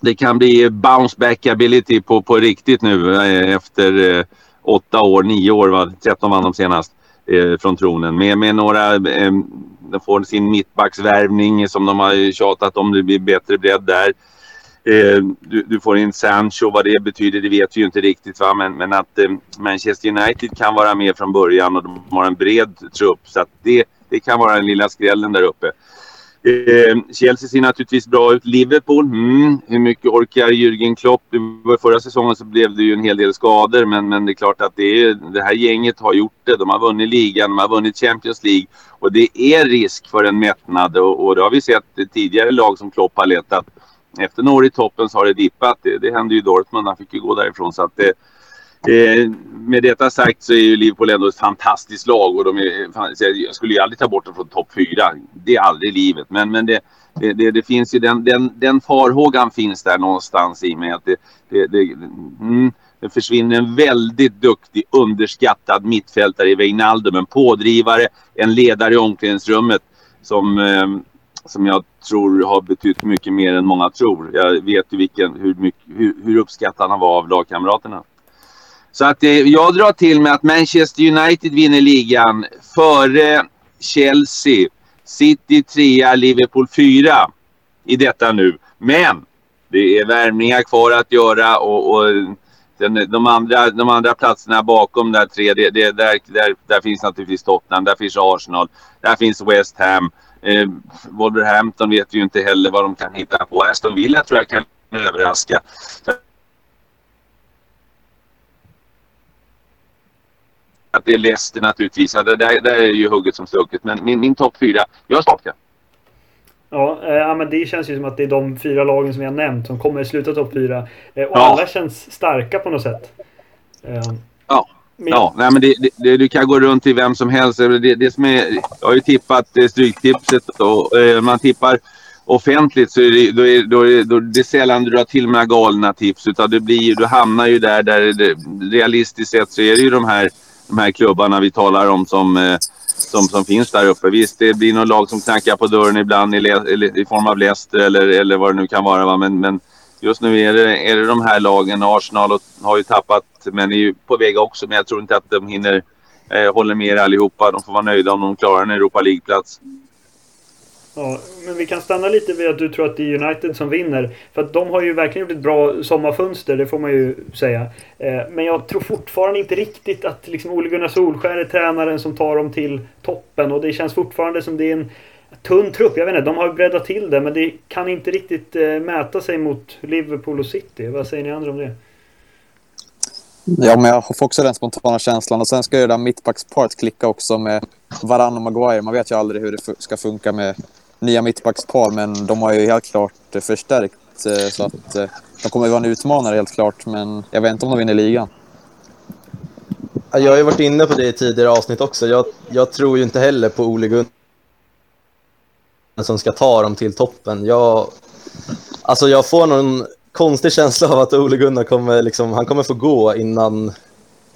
Speaker 3: Det kan bli bounce back ability på, på riktigt nu eh, efter eh, åtta år, nio år, va? 13 vann de senast eh, från tronen. Med, med några, eh, de får sin mittbacksvärvning som de har tjatat om, det blir bättre bredd där. Eh, du, du, får in Sancho, vad det betyder det vet vi ju inte riktigt. Va? Men, men att eh, Manchester United kan vara med från början och de har en bred trupp. Så att det, det kan vara den lilla skrällen där uppe. Eh, Chelsea ser naturligtvis bra ut. Liverpool, mm, hur mycket orkar Jürgen Klopp? Förra säsongen så blev det ju en hel del skador men, men det är klart att det, är, det här gänget har gjort det. De har vunnit ligan, de har vunnit Champions League och det är risk för en mättnad och, och det har vi sett tidigare lag som Klopp har letat efter några år i toppen så har det dippat. Det, det hände ju Dortmund, han fick ju gå därifrån. Så att eh, med detta sagt så är ju Liverpool ändå ett fantastiskt lag och de är, jag skulle ju aldrig ta bort dem från topp fyra. Det är aldrig livet. Men, men det, det, det, det, finns ju den, den, den farhågan finns där någonstans i mig att det, det, det, mm, det försvinner en väldigt duktig underskattad mittfältare i Wijnaldum. En pådrivare, en ledare i omklädningsrummet som eh, som jag tror har betytt mycket mer än många tror. Jag vet ju vilken, hur, mycket, hur, hur uppskattad han var av lagkamraterna. Så att eh, jag drar till med att Manchester United vinner ligan före Chelsea, City 3, Liverpool 4 i detta nu. Men det är värmningar kvar att göra och, och den, de, andra, de andra platserna bakom där tre, det, det, där, där, där finns naturligtvis Tottenham, där finns Arsenal, där finns West Ham. Eh, Wolverhampton vet vi ju inte heller vad de kan hitta på. Aston Villa tror jag kan överraska. Att det är Leicester naturligtvis. Ja, det där, är ju hugget som stucket. Men min, min topp fyra, jag startar.
Speaker 1: Ja, eh, men det känns ju som att det är de fyra lagen som jag nämnt som kommer sluta topp fyra. Eh, och ja. alla känns starka på något sätt.
Speaker 3: Eh, min... Ja, nej, men det, det, du kan gå runt till vem som helst. Det, det som är, jag har ju tippat eh, Stryktipset och eh, man tippar offentligt så är det, då är, då är, då är det sällan du drar till med galna tips. Utan det blir, du hamnar ju där, där det, realistiskt sett så är det ju de här, de här klubbarna vi talar om som, eh, som, som finns där uppe. Visst, det blir något lag som knackar på dörren ibland i, i form av Leicester eller, eller vad det nu kan vara. Va? Men, men just nu är det, är det de här lagen. Arsenal har ju tappat men är ju på väg också. Men jag tror inte att de hinner eh, hålla med allihopa. De får vara nöjda om de klarar en Europa League-plats.
Speaker 1: Ja, men vi kan stanna lite vid att du tror att det är United som vinner. För att de har ju verkligen gjort ett bra sommarfönster, det får man ju säga. Eh, men jag tror fortfarande inte riktigt att liksom Ole Gunnar Solskär är tränaren som tar dem till toppen. Och det känns fortfarande som det är en tunn trupp. Jag vet inte, de har breddat till det men det kan inte riktigt eh, mäta sig mot Liverpool och City. Vad säger ni andra om det?
Speaker 4: Ja, men jag får också den spontana känslan. Och sen ska ju det där mittbackspart klicka också med Varann och Maguire. Man vet ju aldrig hur det ska funka med nya mittbackspar, men de har ju helt klart förstärkt så att de kommer att vara en utmanare helt klart, men jag vet inte om de vinner ligan.
Speaker 2: Jag har ju varit inne på det i tidigare avsnitt också. Jag, jag tror ju inte heller på Ole Gunnar som ska ta dem till toppen. Jag, alltså jag får någon konstig känsla av att Ole Gunnar kommer, liksom, han kommer få gå innan,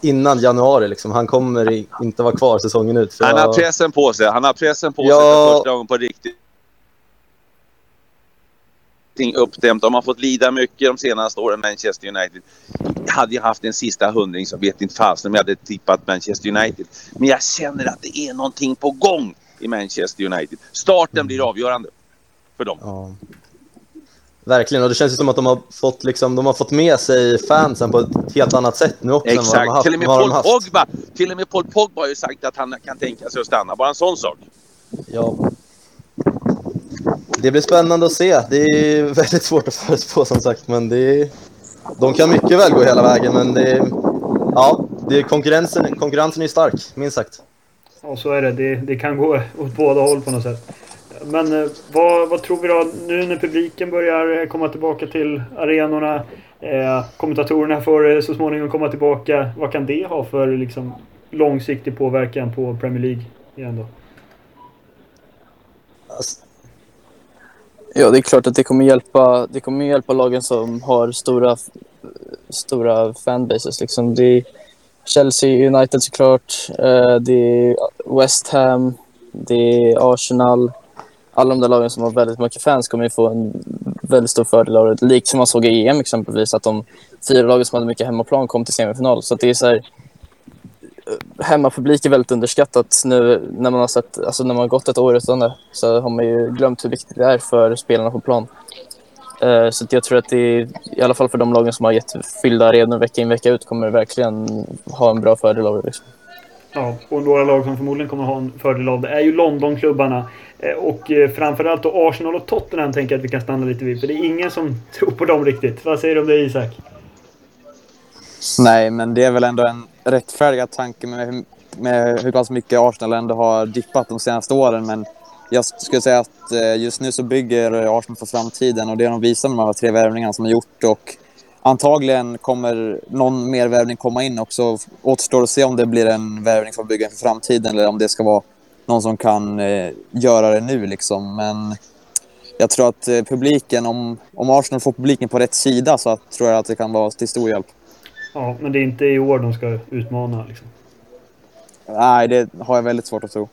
Speaker 2: innan januari. Liksom. Han kommer inte vara kvar säsongen ut.
Speaker 3: han har pressen på sig. Han har pressen på ja, sig för första gången på riktigt uppdämt. De har fått lida mycket de senaste åren, Manchester United. Hade jag haft en sista hundring så vet inte fasen om jag hade tippat Manchester United. Men jag känner att det är någonting på gång i Manchester United. Starten blir avgörande för dem. Ja.
Speaker 2: Verkligen, och det känns ju som att de har fått, liksom, de har fått med sig fansen på ett helt annat sätt nu också.
Speaker 3: Exakt, än vad de till, och med Paul Pogba, till och med Paul Pogba har ju sagt att han kan tänka sig att stanna. Bara en sån sak.
Speaker 2: Ja. Det blir spännande att se. Det är väldigt svårt att förutspå som sagt, men det är, de kan mycket väl gå hela vägen. Men det är, ja, det är konkurrensen, konkurrensen är stark, minst sagt.
Speaker 1: Ja, så är det. det. Det kan gå åt båda håll på något sätt. Men eh, vad, vad tror vi då nu när publiken börjar eh, komma tillbaka till arenorna? Eh, kommentatorerna får eh, så småningom komma tillbaka. Vad kan det ha för liksom, långsiktig påverkan på Premier League igen då?
Speaker 5: Alltså, Ja, det är klart att det kommer hjälpa, det kommer hjälpa lagen som har stora, stora fanbases. Liksom. Det är Chelsea, United såklart, eh, det är West Ham, det är Arsenal. Alla de där lagen som har väldigt mycket fans kommer ju få en väldigt stor fördel av det. Likt som man såg i EM exempelvis, att de fyra lagen som hade mycket hemmaplan kom till semifinal. Så det är så här, eh, hemmapublik är väldigt underskattat nu när man har sett, alltså när man har gått ett år utan det så har man ju glömt hur viktigt det är för spelarna på plan. Uh, så jag tror att det i alla fall för de lagen som har gett fyllda arenor vecka in vecka ut kommer verkligen ha en bra fördel av det. Liksom.
Speaker 1: Ja, och några lag som förmodligen kommer ha en fördel av det är ju Londonklubbarna. Eh, och eh, framförallt då Arsenal och Tottenham tänker jag att vi kan stanna lite vid. För det är ingen som tror på dem riktigt. Vad säger du om det Isak?
Speaker 4: Nej, men det är väl ändå en rättfärdigad tanke med, med hur pass mycket Arsenal ändå har dippat de senaste åren. Men jag skulle säga att eh, just nu så bygger Arsenal för framtiden och det har de visat med de här tre värvningarna som de gjort. Och antagligen kommer någon mer värvning komma in också. Återstår att se om det blir en värvning för att bygga för framtiden eller om det ska vara någon som kan eh, göra det nu. Liksom. Men jag tror att eh, publiken, om, om Arsenal får publiken på rätt sida så att, tror jag att det kan vara till stor hjälp.
Speaker 1: Ja, men det är inte i år de ska utmana liksom.
Speaker 4: Nej, det har jag väldigt svårt att tro.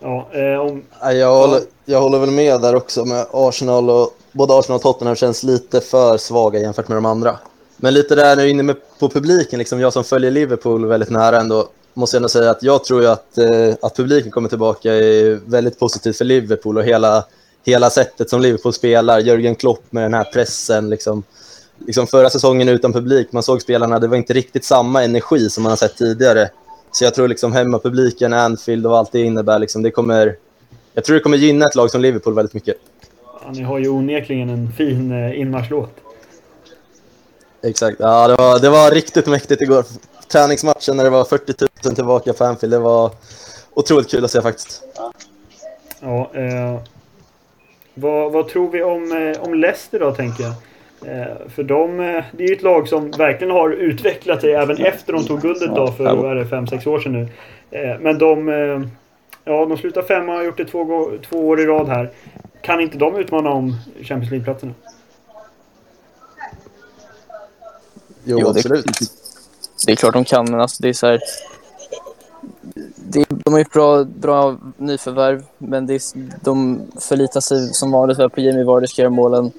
Speaker 1: Ja, eh, om...
Speaker 2: jag, håller, jag håller väl med där också med Arsenal och både Arsenal och Tottenham känns lite för svaga jämfört med de andra. Men lite där är inne med, på publiken, liksom jag som följer Liverpool väldigt nära ändå, måste jag ändå säga att jag tror att, eh, att publiken kommer tillbaka är väldigt positivt för Liverpool och hela, hela sättet som Liverpool spelar. Jörgen Klopp med den här pressen, liksom, liksom förra säsongen utan publik, man såg spelarna, det var inte riktigt samma energi som man har sett tidigare. Så jag tror liksom hemmapubliken, Anfield och allt det innebär, liksom, det kommer, jag tror det kommer gynna ett lag som Liverpool väldigt mycket.
Speaker 1: Ja, ni har ju onekligen en fin eh, inmarschlåt.
Speaker 2: Exakt, ja det var, det var riktigt mäktigt igår. Träningsmatchen när det var 40 000 tillbaka på Anfield, det var otroligt kul att se faktiskt.
Speaker 1: Ja, eh, vad, vad tror vi om, eh, om Leicester då, tänker jag? Eh, för de, eh, det är ju ett lag som verkligen har utvecklat sig även efter de tog guldet då för vad är det, fem, sex år sedan nu. Eh, men de, ja, de slutar femma och har gjort det två, två år i rad här. Kan inte de utmana om Champions League-platserna?
Speaker 2: Jo, jo absolut. Det,
Speaker 5: det, är klart de kan, men alltså det är så här det, de har gjort bra, bra nyförvärv, men det de förlitar sig som vanligt på Jamie Vardy ska göra målen.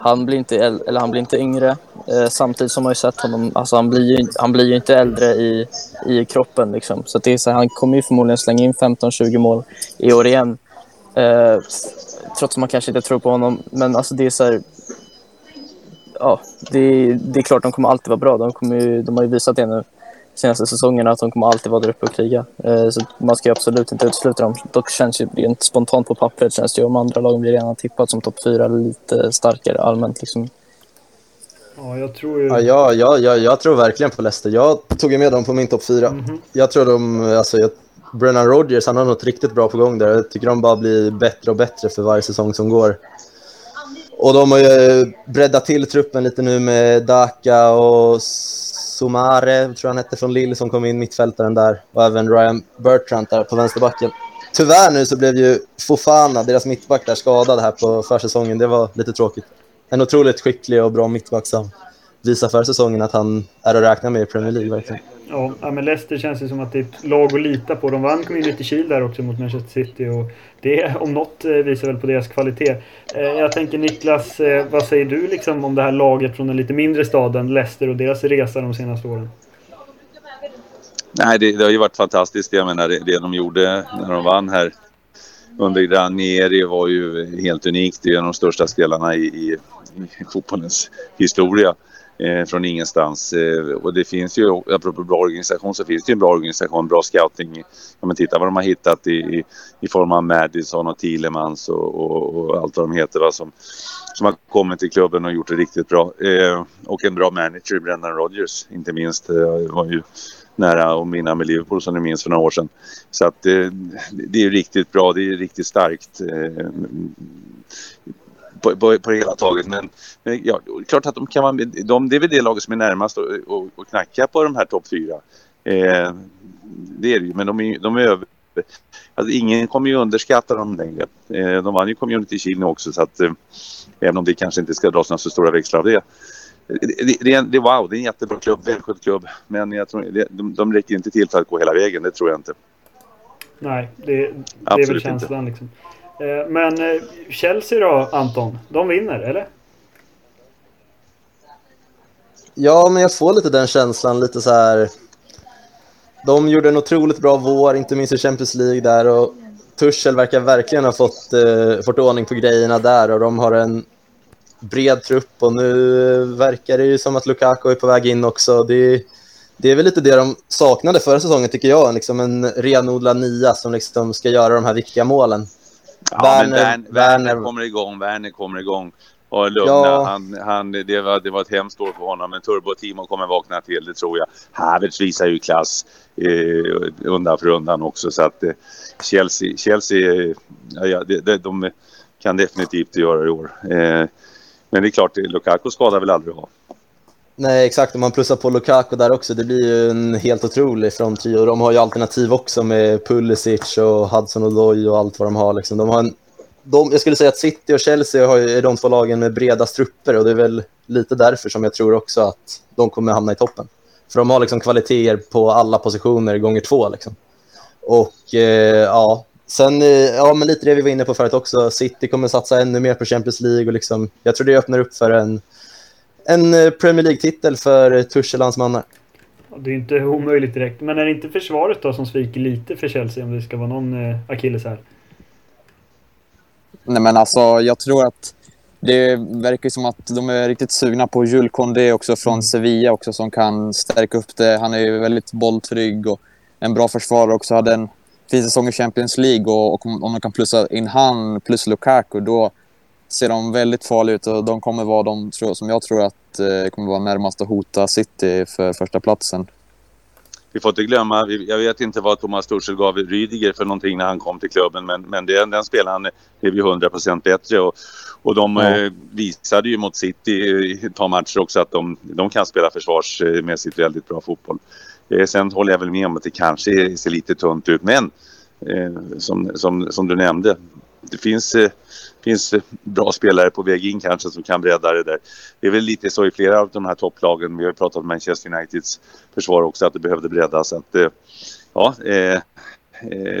Speaker 5: Han blir inte, eller han blir inte yngre. Eh, samtidigt som man ju sett honom, alltså han, blir ju, han blir ju inte äldre i, i kroppen. Liksom. Så det är så, han kommer ju förmodligen slänga in 15-20 mål i år igen. Eh, trots att man kanske inte tror på honom. Men alltså det är så här, ja, det, det är klart de kommer alltid vara bra. De, kommer ju, de har ju visat det nu senaste säsongerna att de kommer alltid vara där uppe och kriga. Eh, så man ska absolut inte utesluta dem. Dock känns ju rent spontant på pappret känns det ju om andra lagen blir redan tippat som topp fyra lite starkare allmänt liksom.
Speaker 1: Ja, jag tror ju...
Speaker 2: Ja, ja, ja, ja, jag tror verkligen på Leicester. Jag tog med dem på min topp fyra. Mm -hmm. Jag tror de, alltså, jag, Brennan Rodgers, han har något riktigt bra på gång där. Jag tycker de bara blir bättre och bättre för varje säsong som går. Och de har ju breddat till truppen lite nu med Daka och Somare, tror jag han hette, från Lille som kom in mittfältaren där. Och även Ryan Bertrand där på vänsterbacken. Tyvärr nu så blev ju Fofana, deras mittback, där skadad här på försäsongen. Det var lite tråkigt. En otroligt skicklig och bra mittback som visar för säsongen att han är att räkna med i Premier League verkligen.
Speaker 1: Ja, men Leicester känns ju som att det är ett lag att lita på. De vann Community Shield där också mot Manchester City och det om något eh, visar väl på deras kvalitet. Eh, jag tänker Niklas, eh, vad säger du liksom om det här laget från den lite mindre staden Leicester och deras resa de senaste åren?
Speaker 3: Nej, det, det har ju varit fantastiskt. Jag menar det, det de gjorde när de vann här under Granieri var ju helt unikt. Det är en av de största spelarna i, i, i fotbollens historia eh, från ingenstans. Eh, och det finns ju, apropå bra organisation, så finns det ju en bra organisation, bra scouting. Om man tittar vad de har hittat i, i, i form av Madison och Thielemans och, och, och, allt vad de heter va, som, som har kommit till klubben och gjort det riktigt bra. Eh, och en bra manager, Brendan Rodgers, inte minst. Eh, var ju nära att vinna med Liverpool som ni minns för några år sedan. Så att det, det är riktigt bra, det är riktigt starkt. Eh, på, på, på det hela taget. Men, men ja, klart att de kan vara, de, det är väl det laget som är närmast att knacka på de här topp fyra. Eh, det är det ju, men de är, de är över. Alltså, ingen kommer ju underskatta dem längre. Eh, de vann ju Community Shield också så att eh, även om det kanske inte ska dras några så stora växlar av det. Det, det, det, wow, det är en jättebra klubb, välskött klubb. Men jag tror, det, de, de räcker inte till för att gå hela vägen, det tror jag inte.
Speaker 1: Nej, det, det är väl känslan liksom. Eh, men eh, Chelsea då, Anton? De vinner, eller?
Speaker 2: Ja, men jag får lite den känslan. Lite så här... De gjorde en otroligt bra vår, inte minst i Champions League där. Och Tuchel verkar verkligen ha fått, eh, fått ordning på grejerna där. Och de har en bred trupp och nu verkar det ju som att Lukaku är på väg in också. Det, det är väl lite det de saknade förra säsongen tycker jag. Liksom en renodlad nia som liksom ska göra de här viktiga målen.
Speaker 3: Ja, Werner, men Werner, Werner kommer igång. Werner kommer igång. Och lugna. Ja. Han, han, det, var, det var ett hemskt år för honom, men Turbo-Timo kommer vakna till, det tror jag. Havertz visar ju klass eh, undan för undan också. Så att eh, Chelsea, Chelsea eh, ja, de, de, de, kan definitivt göra det i år. Eh, men det är klart, Lukaku skadar väl aldrig ha.
Speaker 2: Nej, exakt. Om man plussar på Lukaku där också, det blir ju en helt otrolig fronttrio. De har ju alternativ också med Pulisic och Hudson Odoi och allt vad de har. Liksom. De har en, de, jag skulle säga att City och Chelsea har, är de två lagen med breda strupper och det är väl lite därför som jag tror också att de kommer hamna i toppen. För de har liksom kvaliteter på alla positioner gånger två. Liksom. Och eh, ja, sen, eh, ja men lite det vi var inne på förut också, City kommer satsa ännu mer på Champions League och liksom, jag tror det öppnar upp för en en eh, Premier League-titel för Tuchel och hans mannar.
Speaker 1: Det är inte omöjligt direkt. Men är det inte försvaret då som sviker lite för Chelsea om det ska vara någon eh, akilles här?
Speaker 4: Nej men alltså jag tror att det verkar som att de är riktigt sugna på Jules Condé också från mm. Sevilla också som kan stärka upp det. Han är ju väldigt bolltrygg och en bra försvarare också. Hade en fin säsong i Champions League och, och om de kan plussa in han plus Lukaku då ser de väldigt farliga ut och de kommer vara de som jag tror att eh, kommer vara närmast att hota City för första platsen.
Speaker 3: Vi får inte glömma, jag vet inte vad Thomas Tuchel gav Rydiger för någonting när han kom till klubben men, men den, den spelaren blev ju 100% bättre och, och de ja. eh, visade ju mot City i ett par matcher också att de, de kan spela försvarsmässigt väldigt bra fotboll. Eh, sen håller jag väl med om att det kanske ser lite tunt ut men eh, som, som, som du nämnde, det finns eh, finns eh, bra spelare på väg in kanske som kan bredda det där. Det är väl lite så i flera av de här topplagen. Vi har pratat om Manchester Uniteds försvar också att det behövde breddas. Att, eh, ja, eh, eh,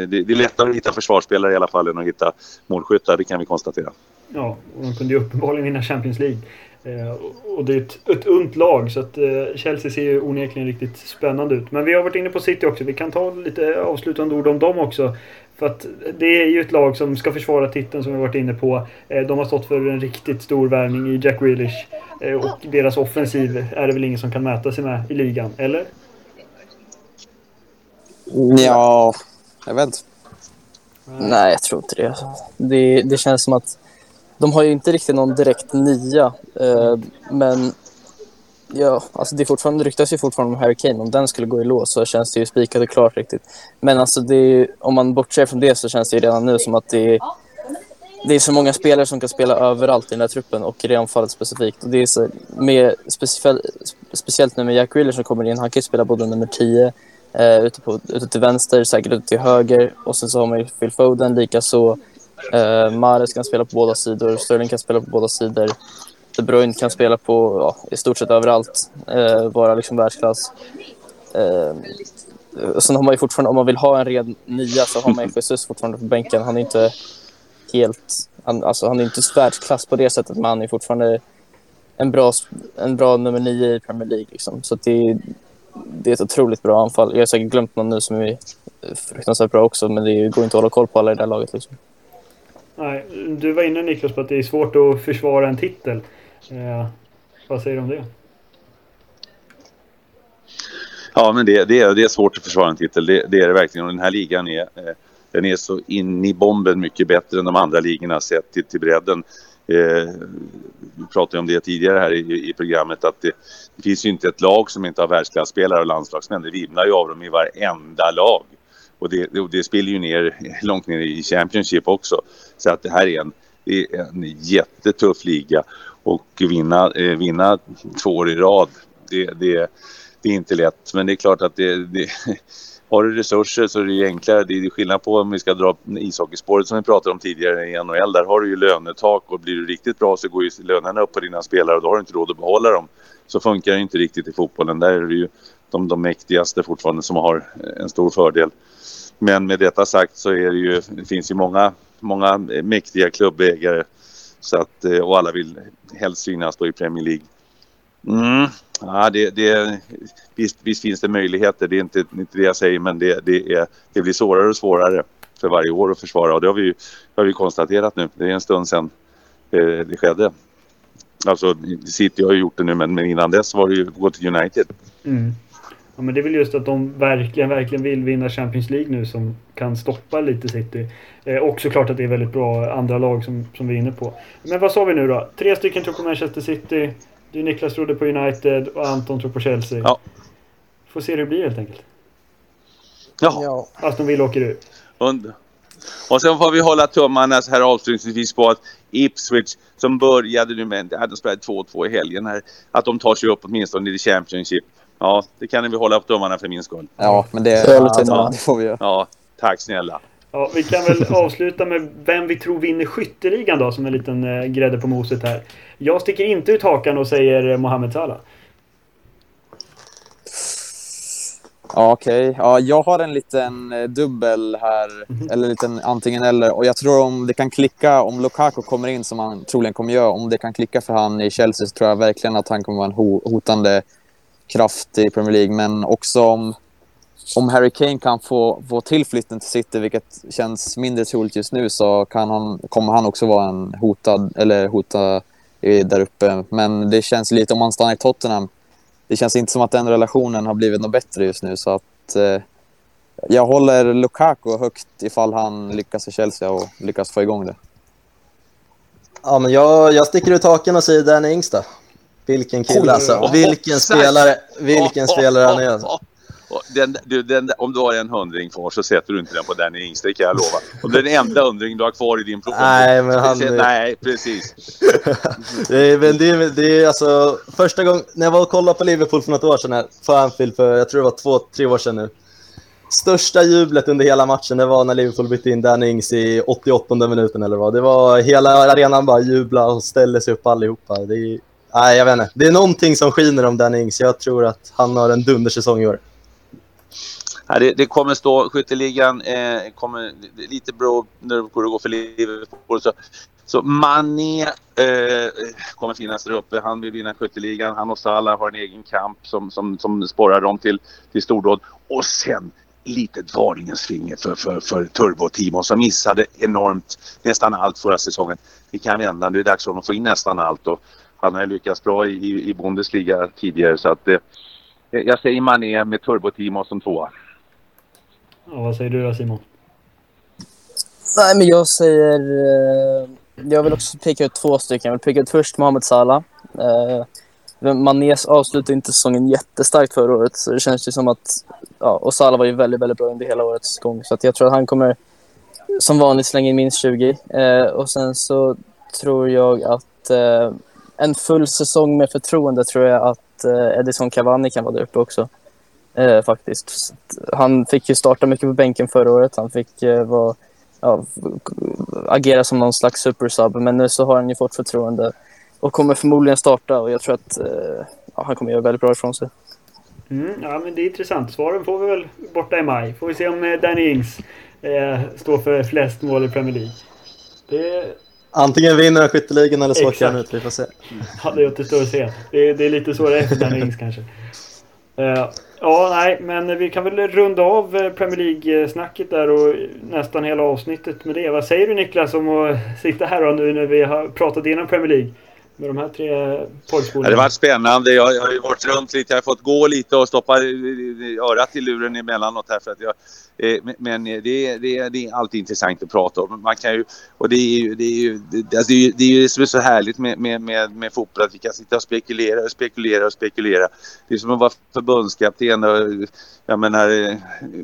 Speaker 3: det, är lättare att hitta försvarsspelare i alla fall än att hitta målskyttar, det kan vi konstatera.
Speaker 1: Ja, och de kunde ju uppenbarligen vinna Champions League. Eh, och det är ett, ett ungt lag så att eh, Chelsea ser ju onekligen riktigt spännande ut. Men vi har varit inne på City också. Vi kan ta lite avslutande ord om dem också. För att det är ju ett lag som ska försvara titeln som vi varit inne på. Eh, de har stått för en riktigt stor värvning i Jack Grealish. Eh, och deras offensiv är det väl ingen som kan mäta sig med i ligan, eller?
Speaker 4: Ja, jag vet inte.
Speaker 5: Nej, jag tror inte det. det. Det känns som att de har ju inte riktigt någon direkt nia, eh, men Ja, alltså det, fortfarande, ryktas ju fortfarande om Harry Kane. Om den skulle gå i lås så känns det ju spikat och klart riktigt. Men alltså det är, om man bortser från det så känns det ju redan nu som att det är, det är så många spelare som kan spela överallt i den här truppen och i det anfallet specifikt. Och det är så, med, speciellt, speciellt nu med Jack Wheeler som kommer in. Han kan ju spela både nummer 10 eh, ute, på, ute till vänster, säkert ute till höger. Och sen så har man ju Phil Foden, likaså eh, Mahrez kan spela på båda sidor. Sterling kan spela på båda sidor. De Bruyne kan spela på ja, i stort sett överallt, eh, vara liksom världsklass. Eh, sen har man ju fortfarande, om man vill ha en ren nia så har man ju Jesus fortfarande på bänken. Han är inte helt, han, alltså han är inte världsklass på det sättet men han är fortfarande en bra, en bra nummer nio i Premier League. Liksom. Så det, det är ett otroligt bra anfall. Jag har säkert glömt någon nu som är fruktansvärt bra också men det går inte att hålla koll på alla i det här laget. Liksom.
Speaker 1: Nej, du var inne Niklas på att det är svårt att försvara en titel. Eh, vad säger du om det?
Speaker 3: Ja, men det, det, är, det är svårt att försvara en titel. Det, det är det verkligen. Och den här ligan är, eh, den är så in i bomben mycket bättre än de andra ligorna sett till, till bredden. Eh, vi pratade om det tidigare här i, i programmet att det, det, finns ju inte ett lag som inte har världsklasspelare och landslagsmän. Det vimlar ju av dem i varenda lag. Och det, det, det spiller ju ner långt ner i Championship också. Så att det här är en, det är en jättetuff liga. Och vinna, eh, vinna två år i rad, det, det, det är inte lätt. Men det är klart att det, det har du resurser så är det enklare. Det är skillnad på om vi ska dra ishockeyspåret som vi pratade om tidigare i NHL. Där har du ju lönetak och blir du riktigt bra så går ju lönerna upp på dina spelare och då har du inte råd att behålla dem. Så funkar det inte riktigt i fotbollen. Där är det ju de, de mäktigaste fortfarande som har eh, en stor fördel. Men med detta sagt så är det ju, det finns ju många, många mäktiga klubbägare så att, eh, och alla vill helst synas då i Premier League. Mm. Ja, det, det, visst, visst, finns det möjligheter, det är inte, inte det jag säger, men det, det, är, det blir svårare och svårare för varje år att försvara och det har vi, har vi konstaterat nu. Det är en stund sedan eh, det skedde. Alltså City har ju gjort det nu men, men innan dess var det ju gå till United.
Speaker 1: Mm. Ja, men det är väl just att de verkligen, verkligen vill vinna Champions League nu som kan stoppa lite City. Eh, och såklart att det är väldigt bra andra lag som, som vi är inne på. Men vad sa vi nu då? Tre stycken tror på Manchester City. Du Niklas trodde på United och Anton tror på Chelsea.
Speaker 3: Ja.
Speaker 1: Får se hur det blir helt enkelt.
Speaker 3: Ja. ja.
Speaker 1: Aston Villa åker ut.
Speaker 3: Under. Och sen får vi hålla tummarna så här avslutningsvis på att Ipswich som började nu med, de spelade 2-2 i helgen här, att de tar sig upp åtminstone i Championship. Ja, det kan vi hålla upp tummarna för min skull.
Speaker 4: Ja, men det,
Speaker 5: ja,
Speaker 4: det får vi göra.
Speaker 3: Ja, tack snälla.
Speaker 1: Ja, vi kan väl avsluta med vem vi tror vinner skytteligan då, som en liten eh, grädde på moset här. Jag sticker inte ut hakan och säger eh, Mohamed Salah.
Speaker 4: Ja, Okej, okay. ja, jag har en liten eh, dubbel här, mm. eller liten antingen eller. Och jag tror om det kan klicka, om Lukaku kommer in som han troligen kommer göra, om det kan klicka för han i Chelsea så tror jag verkligen att han kommer vara en ho hotande kraft i Premier League. Men också om, om Harry Kane kan få, få tillflytten till City, vilket känns mindre troligt just nu, så kan han, kommer han också vara en hotad, eller hota där uppe. Men det känns lite, om han stannar i Tottenham, det känns inte som att den relationen har blivit något bättre just nu. Så att eh, jag håller Lukaku högt ifall han lyckas i Chelsea och lyckas få igång det.
Speaker 2: Ja, men jag, jag sticker ut haken och säger Danny Ings då. Vilken kille alltså. Vilken spelare, vilken spelare han är.
Speaker 3: Den, du, den, om du har en hundring kvar så sätter du inte den på Danny Ings, det kan jag lova. Om det är den enda hundring du har kvar i din profil.
Speaker 2: Nej, men han...
Speaker 3: Nej, precis.
Speaker 2: det, är, men det, det är alltså första gången, när jag var och kollade på Liverpool för något år sedan här, på Anfield för, jag tror det var två, tre år sedan nu. Största jublet under hela matchen, det var när Liverpool bytte in Danny Ings i 88 minuten eller vad. Det var hela arenan bara jubla och ställde sig upp allihopa. Det nej, jag vet inte. Det är någonting som skiner om Danny Ings. Jag tror att han har en dundersäsong i år.
Speaker 3: Nej, det, det, kommer stå, skytteligan eh, kommer lite bra när det går för Liverpool. Så, så Mané eh, kommer finnas där uppe. Han vill vinna skytteligan. Han och Salah har en egen kamp som, som, som sporrar dem till, till stordåd. Och sen litet varningens finger för, för, för Turbo-Timo som missade enormt nästan allt förra säsongen. Vi kan vända. Nu är det dags för honom att få in nästan allt. Och han har lyckats bra i, i Bundesliga tidigare. Så att, eh, jag säger Mané med Turbo-Timo som tvåa.
Speaker 1: Ja, vad säger du då Simon?
Speaker 5: Nej, men jag säger... Eh, jag vill också peka ut två stycken. Jag vill peka ut först Mohamed Salah. Eh, Manes avslutade inte säsongen jättestarkt förra året, så det känns ju som att... Ja, och Salah var ju väldigt, väldigt bra under hela årets gång, så att jag tror att han kommer som vanligt slänga in minst 20. Eh, och sen så tror jag att eh, en full säsong med förtroende tror jag att eh, Edison Cavani kan vara där uppe också. Eh, faktiskt. Han fick ju starta mycket på bänken förra året. Han fick eh, vara, ja, agera som någon slags supersub, men nu så har han ju fått förtroende och kommer förmodligen starta och jag tror att eh, ja, han kommer göra väldigt bra ifrån sig.
Speaker 1: Mm, ja, men det är intressant. Svaren får vi väl borta i maj. Får vi se om eh, Danny Ings eh, står för flest mål i Premier League. Det...
Speaker 2: Antingen vinner han skytteligan eller så åker han ut. Vi får se.
Speaker 1: Ja, det återstår att se. Det är, det är lite så det är för Danny Ings kanske. Uh, ja, nej, men vi kan väl runda av eh, Premier League-snacket där och nästan hela avsnittet med det. Vad säger du Niklas om att sitta här och nu när vi har pratat igenom Premier League? med de här tre porrskolorna?
Speaker 3: Det har varit spännande. Jag, jag har ju varit runt lite. Jag har fått gå lite och stoppa örat i luren emellanåt här. För att jag, Eh, men det är, det, är, det är alltid intressant att prata om. Man kan ju, och det är ju det, är ju, det, alltså det, är, det, är det som är så härligt med, med, med, med fotboll. Att vi kan sitta och spekulera och spekulera och spekulera. Det är som att vara förbundskapten. Och, jag menar, eh,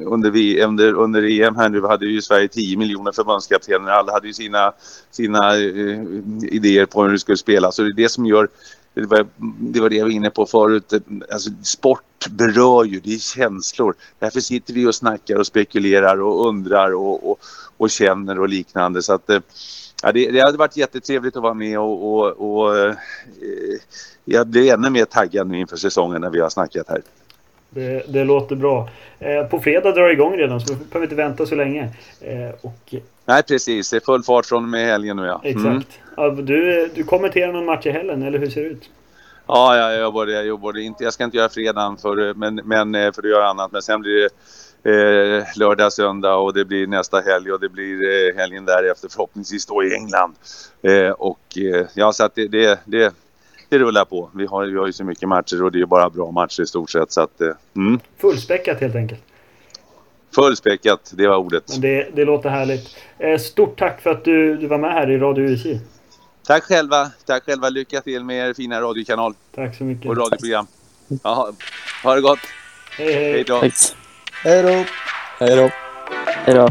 Speaker 3: under, vi, under, under EM här nu hade ju Sverige 10 miljoner förbundskaptener. Alla hade ju sina, sina uh, idéer på hur det skulle spelas. Så det är det som gör det var, det var det jag var inne på förut. Alltså, sport berör ju, det är känslor. Därför sitter vi och snackar och spekulerar och undrar och, och, och känner och liknande. Så att, eh, ja, det, det hade varit jättetrevligt att vara med och, och, och eh, jag blir ännu mer taggad nu inför säsongen när vi har snackat här.
Speaker 1: Det, det låter bra. Eh, på fredag drar det igång redan så vi behöver inte vänta så länge. Eh, och...
Speaker 3: Nej precis, det är full fart från och med helgen nu ja.
Speaker 1: Mm. Exakt. Du, du kommenterar någon match i helgen eller hur ser det ut?
Speaker 3: Ja, jag jobbar. Jag, jobbar. Inte, jag ska inte göra fredagen för, men, men, eh, för att göra annat. Men sen blir det eh, lördag, söndag och det blir nästa helg och det blir eh, helgen därefter förhoppningsvis då i England. Eh, och eh, ja, så att det, det, det det rullar på. Vi har, vi har ju så mycket matcher och det är bara bra matcher i stort sett. Så att, eh, mm.
Speaker 1: Fullspäckat helt enkelt.
Speaker 3: Fullspäckat, det var ordet.
Speaker 1: Det, det låter härligt. Eh, stort tack för att du, du var med här i Radio UIC.
Speaker 3: Tack själva. Tack själva. Lycka till med er fina radiokanal.
Speaker 1: Tack så mycket.
Speaker 3: Och radioprogram. Jaha. Ha det gott.
Speaker 1: Hej hej.
Speaker 3: Hej då.
Speaker 2: Hej då.
Speaker 5: Hej då. Hej då.